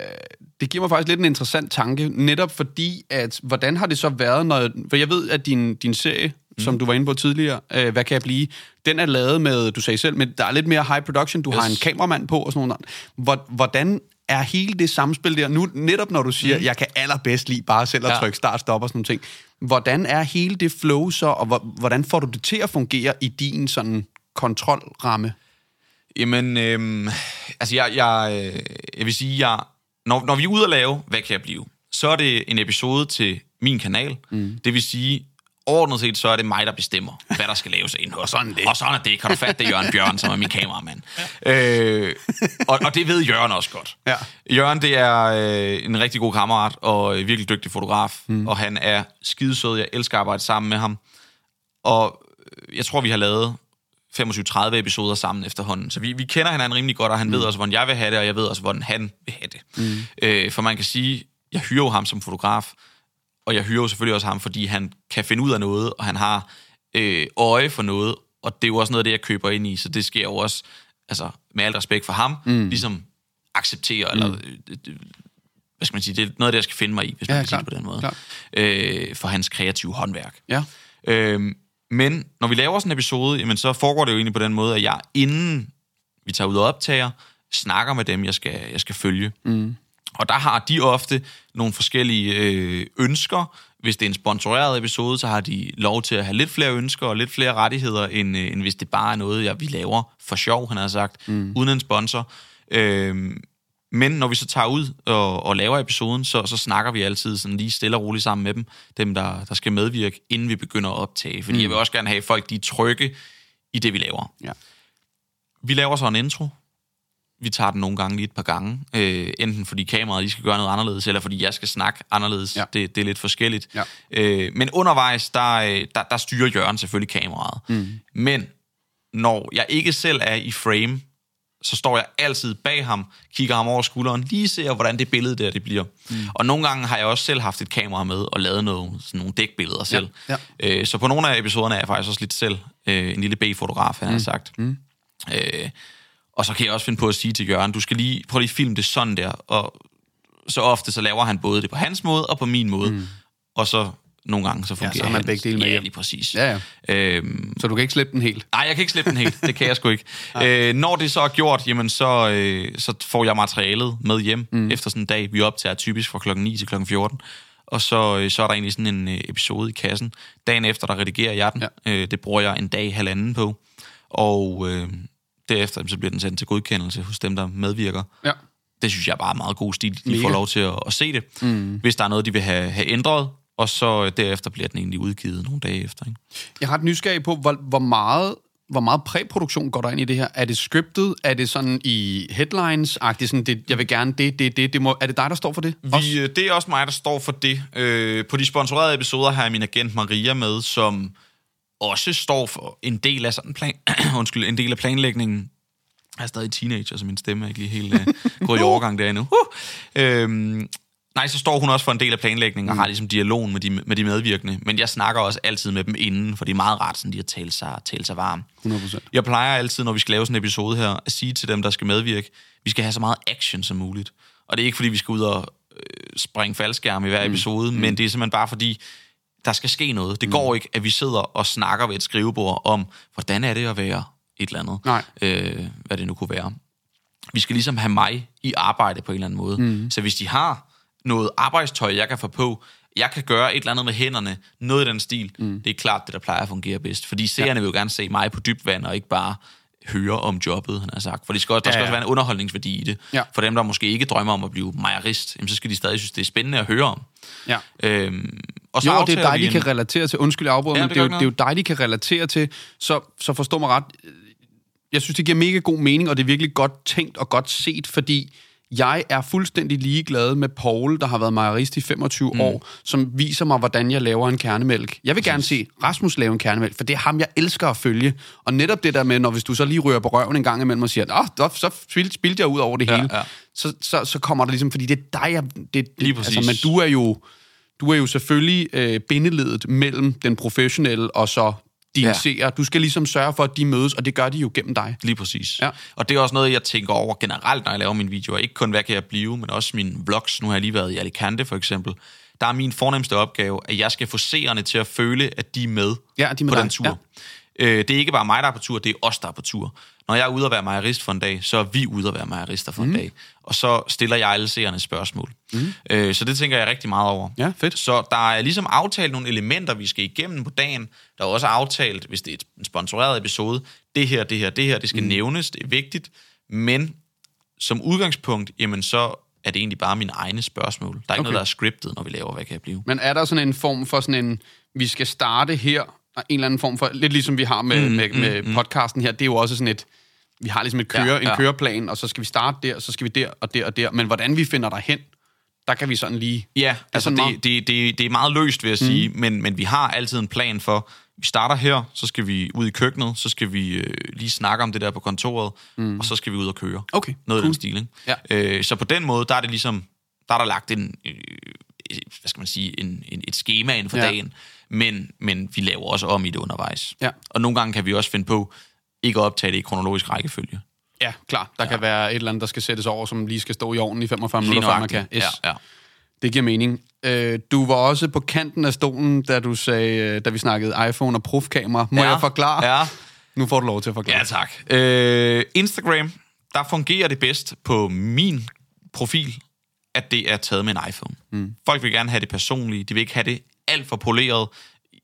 det giver mig faktisk lidt en interessant tanke, netop fordi, at hvordan har det så været, når, for jeg ved, at din, din serie, mm. som du var inde på tidligere, øh, hvad kan jeg blive, den er lavet med, du sagde selv, men der er lidt mere high production, du yes. har en kameramand på og sådan noget. Hvor, hvordan er hele det samspil der, nu netop når du siger, mm. jeg kan allerbedst lide bare selv at Ja. trykke start, stop og sådan nogle ting, hvordan er hele det flow så, og hvor, hvordan får du det til at fungere i din sådan kontrolramme? Jamen, øhm, altså jeg, jeg, øh, jeg vil sige, jeg, når, når vi er ude at lave, hvad kan jeg blive? Så er det en episode til min kanal. Mm. Det vil sige, overordnet set, så er det mig, der bestemmer, hvad der skal laves af indhold. Og sådan, det. og sådan er det. Kan du fatte det, Jørgen Bjørn, som er min kameramand. øh, og, og det ved Jørgen også godt. Ja. Jørgen, det er øh, en rigtig god kammerat og øh, virkelig dygtig fotograf. Mm. Og han er skidesød. Jeg elsker at arbejde sammen med ham. Og øh, jeg tror, vi har lavet 25-30 episoder sammen efterhånden. Så vi, vi kender hinanden rimelig godt, og han mm. ved også, hvordan jeg vil have det, og jeg ved også, hvordan han vil have det. Mm. Øh, for man kan sige, jeg hyrer jo ham som fotograf, og jeg hyrer jo selvfølgelig også ham, fordi han kan finde ud af noget, og han har øh, øje for noget, og det er jo også noget af det, jeg køber ind i, så det sker jo også, altså med al respekt for ham, mm. ligesom acceptere, mm. eller øh, øh, hvad skal man sige, det er noget af det, jeg skal finde mig i, hvis man Ja, kan sige klart, det på den måde, klart. øh, for hans kreative håndværk. Ja. Øhm, men når vi laver sådan en episode, jamen, så foregår det jo egentlig på den måde, at jeg inden vi tager ud og optager, snakker med dem, jeg skal, jeg skal følge. Mm. Og der har de ofte nogle forskellige øh, ønsker. Hvis det er en sponsoreret episode, så har de lov til at have lidt flere ønsker og lidt flere rettigheder, end, øh, end hvis det bare er noget, jeg, vi laver for sjov, han har sagt, mm. uden en sponsor. Øhm, Men når vi så tager ud og, og laver episoden, så, så snakker vi altid sådan lige stille og roligt sammen med dem, dem der, der skal medvirke, inden vi begynder at optage. Fordi mm. jeg vil også gerne have, at folk de er trygge i det, vi laver. Ja. Vi laver så en intro. Vi tager den nogle gange lige et par gange. Øh, enten fordi kameraet lige skal gøre noget anderledes, eller fordi jeg skal snakke anderledes. Ja. Det, det er lidt forskelligt. Ja. Øh, men undervejs, der, øh, der, der styrer Jørgen selvfølgelig kameraet. Mm. Men når jeg ikke selv er i frame, så står jeg altid bag ham, kigger ham over skulderen, lige ser, hvordan det billede der det bliver. Mm. Og nogle gange har jeg også selv haft et kamera med og lavet noget, sådan nogle dækbilleder selv. ja. Øh, så på nogle af episoderne er jeg faktisk også lidt selv øh, en lille B-fotograf, han mm. har sagt. Mm. Øh, og så kan jeg også finde på at sige til Jørgen, du skal lige prøve lige at filme det sådan der. Og så ofte så laver han både det på hans måde og på min måde. Mm. Og så nogle gange så fungerer så har man hans. begge dele med Ja, lige præcis. Ja, ja. Øhm, Så du kan ikke slippe den helt. Nej, jeg kan ikke slippe den helt. Det kan jeg sgu ikke. øh, når det så er gjort, jamen så, øh, så får jeg materialet med hjem mm. efter sådan en dag. Vi optager typisk fra klokken 9 til klokken 14. Og så, øh, så er der egentlig sådan en øh, episode i kassen. Dagen efter, der redigerer jeg den. Ja. Øh, det bruger jeg en dag, halvanden på. Og øh, derefter så bliver den sendt til godkendelse hos dem, der medvirker. Ja. Det synes jeg bare er meget god stil. De Mega. får lov til at, at se det, mm. hvis der er noget, de vil have, have ændret. Og så øh, derefter bliver den egentlig udgivet nogle dage efter. Ikke? Jeg har et nysgerrig på, hvor, hvor meget hvor meget præproduktion går der ind i det her? Er det scriptet? Er det sådan i headlines-agtigt? Sådan, det, jeg vil gerne det, det, det. det må, er det dig, der står for det? Vi, øh, det er også mig, der står for det. Øh, på de sponsorerede episoder har jeg min agent Maria med, som også står for en del af sådan plan, undskyld, en del af planlægningen. Jeg er stadig teenager, så min stemme er ikke lige helt uh, gået i overgang der endnu. Uh! Øhm, nej, så står hun også for en del af planlægningen og har ligesom dialogen med de, med de medvirkende. Men jeg snakker også altid med dem inden, for det er meget rart, sådan de har talt sig, talt sig varm. 100%. Jeg plejer altid, når vi skal lave sådan en episode her, at sige til dem, der skal medvirke, vi skal have så meget action som muligt. Og det er ikke, fordi vi skal ud og øh, springe faldskærm i hver episode, mm. men det er simpelthen bare fordi, der skal ske noget. Det mm. går ikke, at vi sidder og snakker ved et skrivebord om, hvordan er det at være et eller andet. Nej. Øh, hvad det nu kunne være. Vi skal ligesom have mig i arbejde på en eller anden måde. Mm. Så hvis de har noget arbejdstøj, jeg kan få på, jeg kan gøre et eller andet med hænderne, noget i den stil, mm. det er klart det, der plejer at fungere bedst. Fordi seerne ja. vil jo gerne se mig på dybt vand, og ikke bare høre om jobbet, han har sagt. For de skal også, der skal ja. også være en underholdningsværdi i det. Ja. For dem, der måske ikke drømmer om at blive mejerist, jamen, så skal de stadig synes, det er spændende at høre om. Ja. Øhm, og så Jo, det er dig, de en- kan relatere til. Undskyld, jeg afbryder, Ja, men det det er, jo, det er jo dig, de kan relatere til. Så, så forstå mig ret. Jeg synes, det giver mega god mening, og det er virkelig godt tænkt og godt set, fordi jeg er fuldstændig ligeglad med Paul, der har været mejerist i 25 mm. år, som viser mig, hvordan jeg laver en kernemælk. Jeg vil gerne se Rasmus lave en kernemælk, for det er ham, jeg elsker at følge. Og netop det der med, når hvis du så lige rører på røven en gang imellem og siger, Åh, så, så spil- spildte jeg ud over det Ja, hele, ja. Så, så, så kommer der ligesom, fordi det er dig, jeg, det, det, Lige præcis. Altså, men du er jo du er jo selvfølgelig øh, bindeledet mellem den professionelle og så dine ja. Seere. Du skal ligesom sørge for, at de mødes, og det gør de jo gennem dig. Lige præcis. Ja. Og det er også noget, jeg tænker over generelt, når jeg laver mine videoer. Ikke kun, hvad kan jeg blive, men også mine vlogs. Nu har jeg lige været i Alicante, for eksempel. Der er min fornemmeste opgave, at jeg skal få seerne til at føle, at de er med, Ja, de er med på dig. den tur. Ja. Øh, det er ikke bare mig, der er på tur, det er os, der er på tur. Når jeg er ude at være mejerist for en dag, så er vi ude at være mejerister for mm. en dag. Og så stiller jeg alle seerne spørgsmål. Mm. Øh, så det tænker jeg rigtig meget over. Ja, fedt. Så der er ligesom aftalt nogle elementer, vi skal igennem på dagen. Der er også aftalt, hvis det er en sponsoreret episode, det her, det her, det her, det skal mm. nævnes, det er vigtigt. Men som udgangspunkt, jamen så er det egentlig bare mine egne spørgsmål. Der er ikke Okay. noget, der er scriptet, når vi laver, hvad kan jeg blive. Men er der sådan en form for sådan en, vi skal starte her, en eller anden form for, lidt ligesom vi har med, mm, med, med mm, podcasten her, det er jo også sådan et, vi har ligesom et køre, ja, Ja, en køreplan, og så skal vi starte der, og så skal vi der, og der, og der. Men hvordan vi finder derhen, der kan vi sådan lige... Ja, altså sådan meget- det, det, det, det er meget løst, vil jeg sige, men, men vi har altid en plan for, vi starter her, så skal vi ud i køkkenet, så skal vi øh, lige snakke om det der på kontoret, mm. og så skal vi ud og køre. Okay, Noget af cool. den stil, ikke? Ja. Øh, så på den måde, der er det ligesom, der er der lagt en, øh, hvad skal man sige, en, en, et schema ind for ja. dagen, men, men vi laver også om i det undervejs. Ja. Og nogle gange kan vi også finde på, ikke at optage det i kronologisk rækkefølge. Ja, klar. Der ja. kan være et eller andet, der skal sættes over, som lige skal stå i ovnen i 45 Lige minutter, før man kan. nøjagtigt. Ja, ja. Det giver mening. Øh, du var også på kanten af stolen, da du sagde, øh, da vi snakkede iPhone og profkamera. Må Ja, jeg forklare? ja. Nu får du lov til at forklare. Ja, tak. Øh, Instagram, der fungerer det bedst på min profil, at det er taget med en iPhone. Mm. Folk vil gerne have det personlige. De vil ikke have det alt for poleret.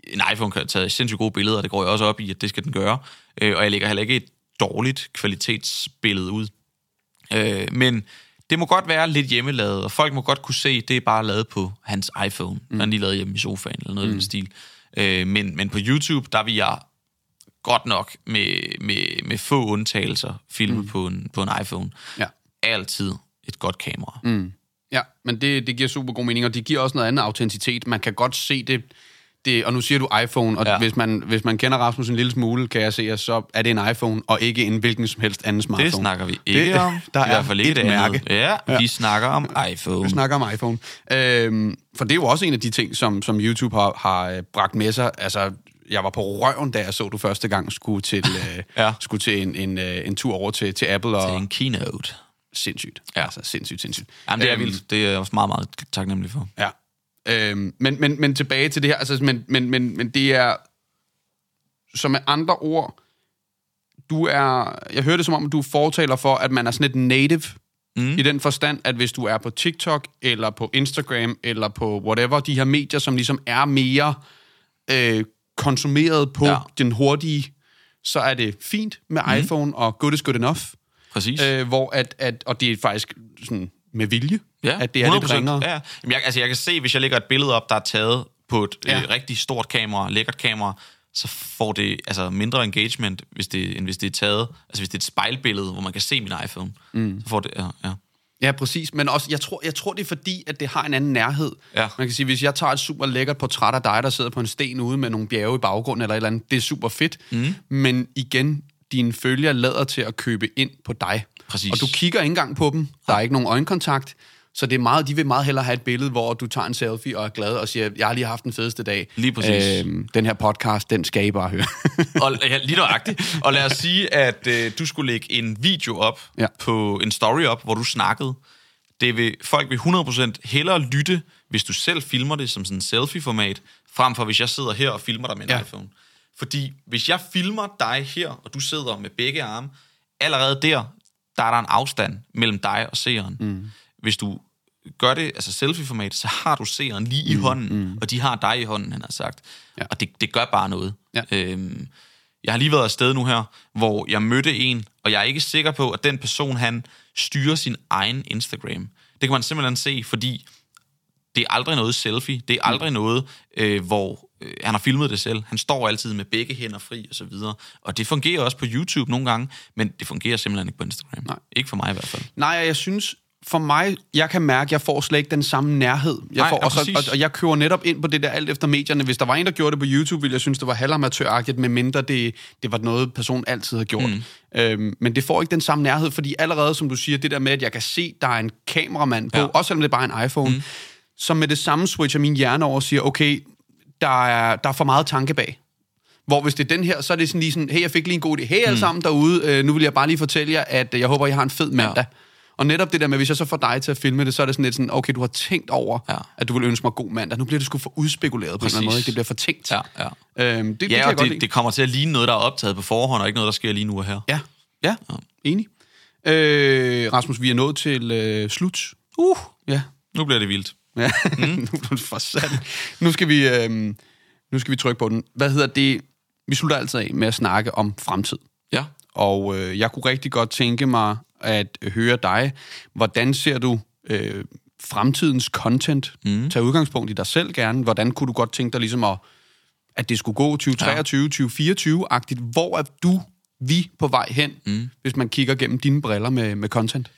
En iPhone kan tage sindssygt gode billeder, og det går jeg også op i, at det skal den gøre. Øh, og jeg lægger heller ikke et dårligt kvalitetsbillede ud. Øh, men det må godt være lidt hjemmelavet, og folk må godt kunne se, det er bare lavet på hans iPhone, mm. han lige lavet hjemme i sofaen, eller noget mm. i den stil. Øh, men, men på YouTube, der vil jeg godt nok med, med, med få undtagelser filme mm. på, en, på en iPhone. Ja. Altid et godt kamera. Mm. Ja, men det, det giver super god mening, og det giver også noget andet autenticitet. Man kan godt se det, det og nu siger du iPhone, og ja. hvis, man, hvis man kender Rasmus en lille smule, kan jeg se, så er det en iPhone, og ikke en hvilken som helst anden smartphone. Det snakker vi ikke det, om. Der I er hvert fald ikke et det mærke. andet. Ja, ja, vi snakker om iPhone. Vi snakker om iPhone. Øhm, for det er jo også en af de ting, som, som YouTube har, har øh, bragt med sig. Altså, jeg var på røven, da jeg så du første gang skulle til, øh, Ja. skulle til en, en, øh, en tur over til, til Apple. Og, er en keynote. Sindssygt. Ja. Altså, sindssygt, sindssygt. Jamen, det er Øhm, vildt. Det er jeg også meget, meget taknemmelig for. Ja. Øhm, men, men, men tilbage til det her, altså, men, men, men, men det er, som med andre ord, du er, jeg hører det som om, du fortaler for, at man er sådan et native, mm. i den forstand, at hvis du er på TikTok, eller på Instagram, eller på whatever, de her medier, som ligesom er mere øh, konsumeret på ja. den hurtige, så er det fint med mm. iPhone, og good is good enough. Præcis. Øh, hvor at, at, og det er faktisk sådan med vilje, Ja, at det er lidt 100%. ringere. Ja. Jamen, jeg, altså, jeg kan se, hvis jeg lægger et billede op, der er taget på et. Ja. øh, rigtig stort kamera, lækkert kamera, så får det altså mindre engagement, hvis det, end hvis det er taget, altså hvis det er et spejlbillede, hvor man kan se min iPhone. Mm. Så får det, ja, ja. Ja, præcis. Men også, jeg tror, jeg tror, det er fordi, at det har en anden nærhed. Ja. Man kan sige, hvis jeg tager et super lækkert portræt af dig, der sidder på en sten ude med nogle bjerge i baggrunden eller et eller andet, det er super fedt. Mm. Men igen, dine følgere lader til at købe ind på dig. Præcis. Og du kigger ikke engang på dem. Der er ikke nogen øjenkontakt. Så det er meget, de vil meget hellere have et billede, hvor du tager en selfie og er glad og siger, jeg har lige haft den fedeste dag. Lige præcis. Øhm, den her podcast, den skal I bare høre. Og, ja, lige nøjagtigt. Og lad os sige, at øh, du skulle lægge en video op, ja. På en story op, hvor du snakkede. Det vil, folk vil 100% hellere lytte, hvis du selv filmer det som sådan en selfie-format, frem for hvis jeg sidder her og filmer dig med en. Ja. iPhone. Fordi hvis jeg filmer dig her, og du sidder med begge arme, allerede der, der er der en afstand mellem dig og seeren. Mm. Hvis du gør det, altså selfie-format, så har du seeren lige i hånden, mm. og de har dig i hånden, han har sagt. Ja. Og det, det gør bare noget. Ja. Øhm, jeg har lige været afsted nu her, hvor jeg mødte en, og jeg er ikke sikker på, at den person, han styrer sin egen Instagram. Det kan man simpelthen se, fordi det er aldrig noget selfie. Det er aldrig noget, øh, hvor øh, han har filmet det selv. Han står altid med begge hænder fri og så videre. Og det fungerer også på YouTube nogle gange, men det fungerer simpelthen ikke på Instagram. Nej. Ikke for mig i hvert fald. Nej, og jeg synes, for mig, jeg kan mærke, at jeg får slet ikke den samme nærhed. Jeg Nej, får også, præcis. og, og jeg kører netop ind på det der alt efter medierne. Hvis der var en, der gjorde det på YouTube, ville jeg synes, det var halvamatøragtigt, medmindre det, det var noget, personen altid har gjort. Mm. Øhm, men det får ikke den samme nærhed, fordi allerede, som du siger, det der med, at jeg kan se, der er en kameramand på, ja. også selvom det er bare en iPhone, mm. Som med det samme switcher min hjerne over og siger, okay, der er, der er for meget tanke bag. Hvor hvis det er den her, så er det sådan lige sådan, hey, jeg fik lige en god idé. Hey alle sammen derude, øh, nu vil jeg bare lige fortælle jer, at jeg håber, I har en fed mandag. Ja. Og netop det der med, hvis jeg så får dig til at filme det, så er det sådan lidt sådan, okay, du har tænkt over, Ja. ja. at du vil ønske mig god mandag. Nu bliver det sgu for udspekuleret på en eller anden Præcis. måde. Ikke? Det bliver for tænkt. Ja, ja. Øhm, det, det Ja, jeg og det, lide. det kommer til at ligne noget, der er optaget på forhånd, og ikke noget, der sker lige nu og her. Ja, ja, enig. Øh, Rasmus, vi er nået til øh, slut. Uh, Ja, nu bliver det vildt. Ja, mm. nu for sat. Nu skal vi, øhm, nu skal vi trykke på den. Hvad hedder det? Vi slutter altid af med at snakke om fremtid. Ja. Og øh, jeg kunne rigtig godt tænke mig at høre dig. Hvordan ser du øh, fremtidens content? Mm. Tag udgangspunkt i dig selv gerne. Hvordan kunne du godt tænke dig ligesom at, at det skulle gå 2023, ja. 2024-agtigt? Hvor er du, vi på vej hen, mm. hvis man kigger gennem dine briller med, med content?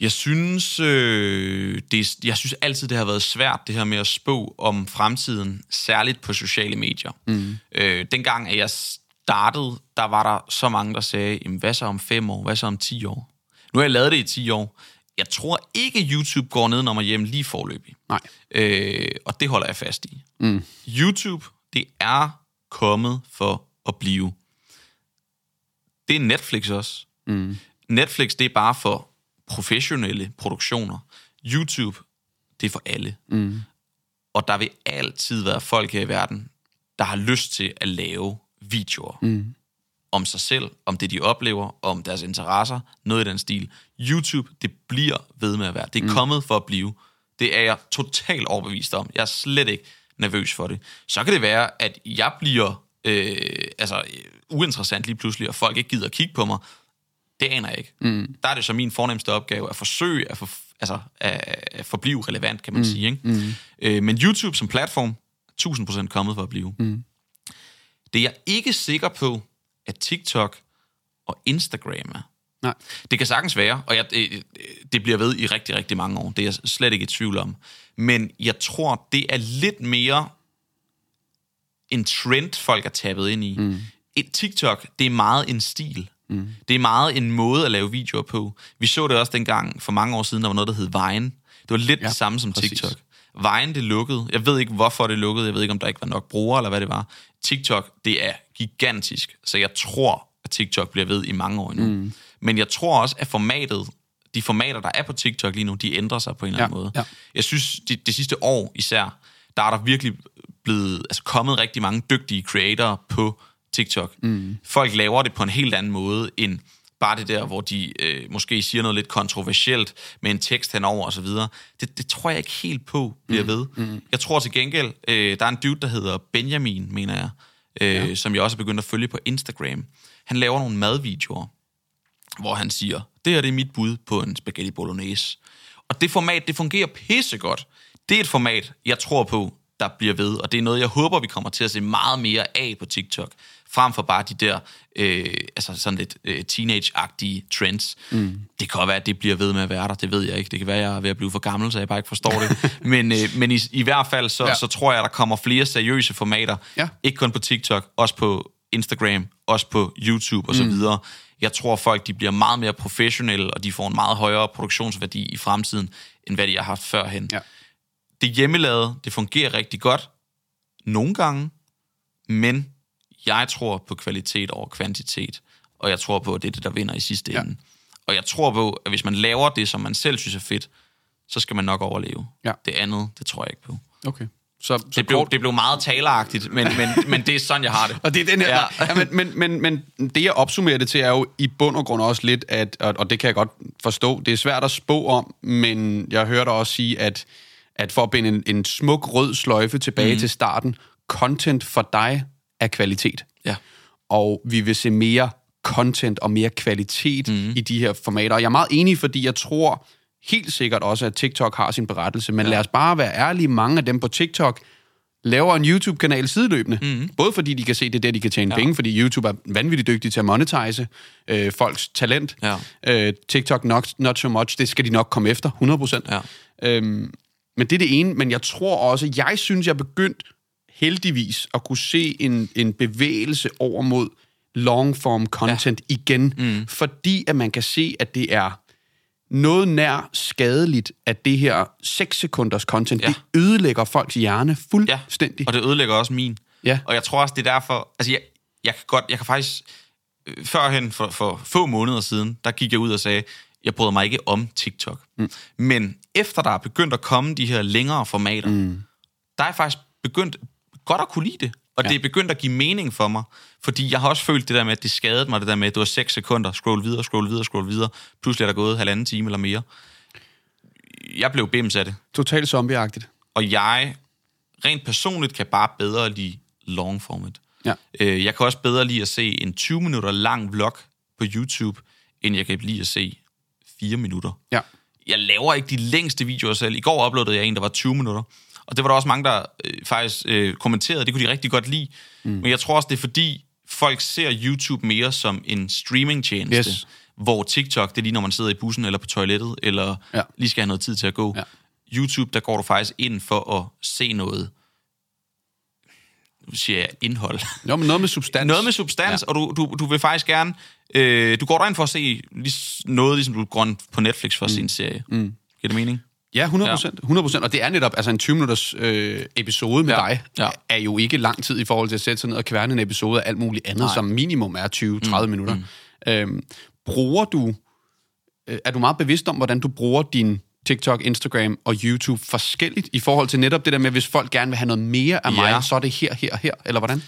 Jeg synes, øh, det, jeg synes altid, det har været svært, det her med at spå om fremtiden, særligt på sociale medier. Mm. Øh, dengang, at jeg startede, der var der så mange, der sagde, Jamen, hvad så om fem år, hvad så om 10 år? Nu har jeg lavet det i 10 år. Jeg tror ikke, YouTube går ned og hjem lige forløbig. Nej. Øh, og det holder jeg fast i. Mm. YouTube, det er kommet for at blive. Det er Netflix også. Mm. Netflix, det er bare for professionelle produktioner. YouTube, det er for alle. Mm. Og der vil altid være folk her i verden, der har lyst til at lave videoer mm. om sig selv, om det, de oplever, om deres interesser, noget i den stil. YouTube, det bliver ved med at være. Det er mm. kommet for at blive. Det er jeg totalt overbevist om. Jeg er slet ikke nervøs for det. Så kan det være, at jeg bliver øh, altså, øh, uinteressant lige pludselig, og folk ikke gider at kigge på mig. Det aner jeg ikke. Mm. Der er det så min fornemmeste opgave at forsøge at, for, altså, at, at forblive relevant, kan man mm. sige. Ikke? Mm. Øh, men YouTube som platform, 1000% kommet for at blive. Mm. Det er jeg ikke sikker på, at TikTok og Instagram er. Nej. Det kan sagtens være, og jeg, det, det bliver ved i rigtig, rigtig mange år. Det er jeg slet ikke i tvivl om. Men jeg tror, det er lidt mere en trend, folk er tappet ind i. Mm. Et TikTok, det er meget en stil. Mm. Det er meget en måde at lave videoer på. Vi så det også dengang, for mange år siden, der var noget, der hed Vine. Det var lidt ja, det samme som præcis. TikTok. Vine, det lukkede. Jeg ved ikke, hvorfor det lukkede. Jeg ved ikke, om der ikke var nok brugere, eller hvad det var. TikTok, det er gigantisk. Så jeg tror, at TikTok bliver ved i mange år endnu. Mm. Men jeg tror også, at formatet, de formater, der er på TikTok lige nu, de ændrer sig på en eller anden måde. Ja. Jeg synes, det, det sidste år især, der er der virkelig blevet altså kommet rigtig mange dygtige creatorer på TikTok. Mm. Folk laver det på en helt anden måde end bare det der, hvor de øh, måske siger noget lidt kontroversielt med en tekst henover osv. Det, det tror jeg ikke helt på bliver mm. ved. Mm. Jeg tror til gengæld, øh, der er en dude, der hedder Benjamin, mener jeg, øh, ja. som jeg også er begyndt at følge på Instagram. Han laver nogle madvideoer, hvor han siger, det her det er mit bud på en spaghetti bolognese. Og det format, det fungerer pissegodt. Det er et format, jeg tror på, der bliver ved, og det er noget, jeg håber, vi kommer til at se meget mere af på TikTok, frem for bare de der øh, altså sådan lidt øh, teenage-agtige trends. Mm. Det kan godt være, at det bliver ved med at være der, det ved jeg ikke. Det kan være, at jeg er ved at blive for gammel, så jeg bare ikke forstår det. men øh, men i, i hvert fald, så, ja. så tror jeg, at der kommer flere seriøse formater, ja. ikke kun på TikTok, også på Instagram, også på YouTube osv., mm. Jeg tror, folk de bliver meget mere professionelle, og de får en meget højere produktionsværdi i fremtiden, end hvad de har haft førhen. Ja. Det hjemmelavede, det fungerer rigtig godt, nogle gange, men jeg tror på kvalitet over kvantitet, og jeg tror på, at det er det, der vinder i sidste ja. ende. Og jeg tror på, at hvis man laver det, som man selv synes er fedt, så skal man nok overleve. Ja. Det andet, det tror jeg ikke på. Okay. Så, så det, blev, det blev meget taleragtigt, men, men, men det er sådan, jeg har det. og det er den her, ja. ja, men, men, men, men det, jeg opsummerer det til, er jo i bund og grund også lidt, at, og, og det kan jeg godt forstå, det er svært at spå om, men jeg hørte også sige, at, at for at binde en, en smuk rød sløjfe tilbage mm. til starten, content for dig er kvalitet. Ja. Og vi vil se mere content og mere kvalitet mm. i de her formater. Og jeg er meget enig, fordi jeg tror helt sikkert også, at TikTok har sin berettelse. Men ja. lad os bare være ærlige, mange af dem på TikTok laver en YouTube-kanal sideløbende. Mm. Både fordi de kan se, det er der, de kan tjene ja. penge, fordi YouTube er vanvittigt dygtig til at monetize øh, folks talent. Ja. Øh, TikTok not, not so much, det skal de nok komme efter, 100%. Ja. Øhm, men det er det ene, men jeg tror også, jeg synes, jeg er begyndt heldigvis at kunne se en, en bevægelse over mod long-form content ja. igen, mm. fordi at man kan se, at det er noget nær skadeligt, at det her 6 sekunders content, ja. det ødelægger folks hjerne fuldstændig. Ja, og det ødelægger også min. Ja. Og jeg tror også, det er derfor... Altså, jeg, jeg kan godt... Jeg kan faktisk... Øh, førhen, for, for få måneder siden, der gik jeg ud og sagde, jeg bryder mig ikke om TikTok. Mm. Men efter der er begyndt at komme de her længere formater, mm. der er faktisk begyndt godt at kunne lide det. Og ja. det er begyndt at give mening for mig. Fordi jeg har også følt det der med, at det skadede mig, det der med, at du har 6 sekunder, scroll videre, scroll videre, scroll videre. Pludselig er der gået halvanden time eller mere. Jeg blev bims af det. Totalt zombieagtigt. Og jeg, rent personligt, kan bare bedre lide long format. Ja. Øh, jeg kan også bedre lide at se en 20 minutter lang vlog på YouTube, end jeg kan lide at se 4 minutter. Ja. Jeg laver ikke de længste videoer selv. I går uploadede jeg en, der var 20 minutter. Og det var der også mange, der øh, faktisk øh, kommenterede. Det kunne de rigtig godt lide. Mm. Men jeg tror også, det er fordi, folk ser YouTube mere som en streamingtjeneste, yes. hvor TikTok, det er lige når man sidder i bussen eller på toilettet, eller ja. lige skal have noget tid til at gå. Ja. YouTube, der går du faktisk ind for at se noget, nu siger jeg indhold. Jo, men noget med substans. noget med substans, ja. og du, du, du vil faktisk gerne, øh, du går derind for at se noget, ligesom du går på Netflix for at mm. se en serie. Mm. Giver det mening? Ja, 100 procent. 100% Og det er netop, altså en 20-minutters øh, episode med ja. dig, ja. er jo ikke lang tid i forhold til at sætte sig ned og kværne en episode af alt muligt andet, Nej. som minimum er 20-30 mm. minutter. Mm. Øhm, bruger du, øh, er du meget bevidst om, hvordan du bruger din TikTok, Instagram og YouTube forskelligt i forhold til netop det der med, hvis folk gerne vil have noget mere af ja. mig, så er det her, her, her, eller hvordan?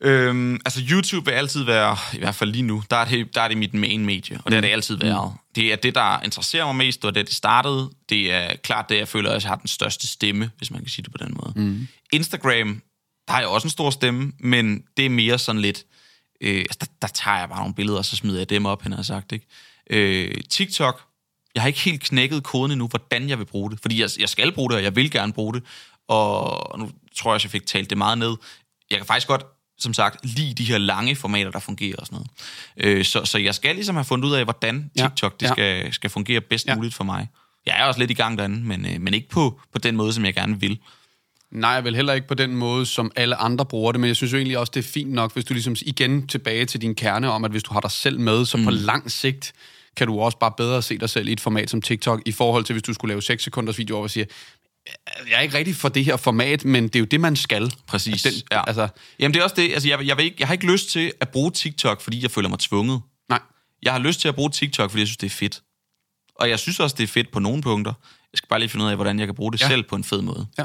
Øhm, altså YouTube vil altid være, i hvert fald lige nu, der er det, der er det mit main medie, og det har det altid været. Mm. Det er det, der interesserer mig mest, og det det startede. Det er klart det, jeg føler, at jeg har den største stemme, hvis man kan sige det på den måde. Mm. Instagram, der har jeg også en stor stemme, men det er mere sådan lidt Øh, altså, der, der tager jeg bare nogle billeder, og så smider jeg dem op, han har sagt. Ikke? Øh, TikTok, jeg har ikke helt knækket koden endnu, hvordan jeg vil bruge det. Fordi jeg, jeg skal bruge det, og jeg vil gerne bruge det. Og nu tror jeg, at jeg fik talt det meget ned. Jeg kan faktisk godt, som sagt, lide de her lange formater, der fungerer og sådan noget. Øh, så, så jeg skal ligesom have fundet ud af, hvordan TikTok ja, det skal, skal fungere bedst ja. muligt for mig. Jeg er også lidt i gang derinde, men, øh, men ikke på, på den måde, som jeg gerne vil. Nej, jeg vil heller ikke på den måde, som alle andre bruger det, men jeg synes jo egentlig også, det er fint nok, hvis du ligesom igen tilbage til din kerne om, at hvis du har dig selv med, så mm. på lang sigt kan du også bare bedre se dig selv i et format som TikTok, i forhold til hvis du skulle lave 6 sekunders video, og siger, jeg er ikke rigtig for det her format, men det er jo det, man skal. Præcis. Den, ja. altså, Jamen det er også det, altså jeg, jeg, vil ikke, jeg har ikke lyst til at bruge TikTok, fordi jeg føler mig tvunget. Nej. Jeg har lyst til at bruge TikTok, fordi jeg synes, det er fedt. Og jeg synes også, det er fedt på nogle punkter. Jeg skal bare lige finde ud af, hvordan jeg kan bruge det ja. selv på en fed måde. Ja.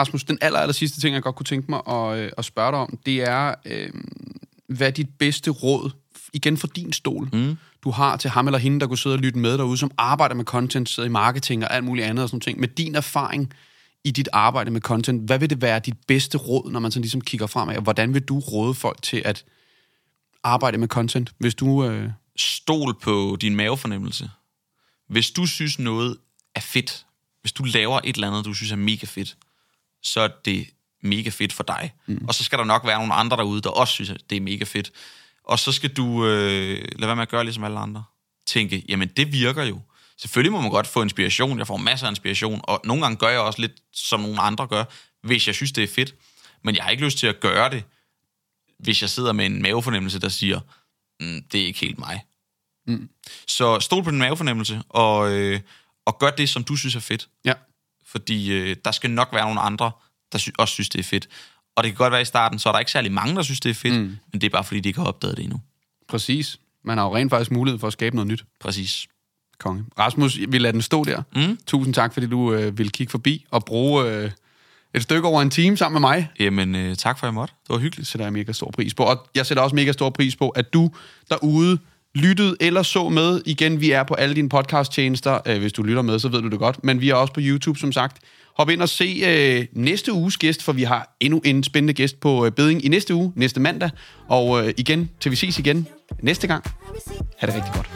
Rasmus, den aller, aller sidste ting, jeg godt kunne tænke mig at, øh, at spørge dig om, det er, øh, hvad dit bedste råd, igen for din stol, mm. du har til ham eller hende, der kunne sidde og lytte med derude, som arbejder med content, sidder i marketing og alt muligt andet og sådan ting. Med din erfaring i dit arbejde med content, hvad vil det være dit bedste råd, når man sådan ligesom kigger fremad? Hvordan vil du råde folk til at arbejde med content, hvis du... Øh... Stol på din mavefornemmelse. Hvis du synes noget er fedt, hvis du laver et eller andet, du synes er mega fedt, så er det mega fedt for dig. Mm. Og så skal der nok være nogle andre derude, der også synes, at det er mega fedt. Og så skal du øh, lade være med at gøre ligesom alle andre. Tænke, jamen det virker jo. Selvfølgelig må man godt få inspiration. Jeg får masser af inspiration, og nogle gange gør jeg også lidt, som nogle andre gør, hvis jeg synes, det er fedt. Men jeg har ikke lyst til at gøre det, hvis jeg sidder med en mavefornemmelse, der siger, mm, det er ikke helt mig. Mm. Så stol på din mavefornemmelse, og, øh, og gør det, som du synes er fedt. Ja. Fordi øh, der skal nok være nogle andre, der sy- også synes, det er fedt. Og det kan godt være i starten, så er der ikke særlig mange, der synes, det er fedt, mm. men det er bare, fordi de ikke har opdaget det endnu. Præcis. Man har jo rent faktisk mulighed for at skabe noget nyt. Præcis. Konge. Rasmus, vi lader den stå der. Mm. Tusind tak, fordi du øh, ville kigge forbi og bruge øh, et stykke over en time sammen med mig. Jamen, øh, tak for, at jeg måtte. Det var hyggeligt. Det sætter jeg mega stor pris på. Og jeg sætter også mega stor pris på, at du derude lyttede eller så med. Igen, vi er på alle dine podcast-tjenester. Øh, hvis du lytter med, så ved du det godt. Men vi er også på YouTube, som sagt. Hop ind og se øh, næste uges gæst, for vi har endnu en spændende gæst på øh, beding i næste uge, næste mandag. Og øh, igen, til vi ses igen næste gang. Ha' det rigtig godt.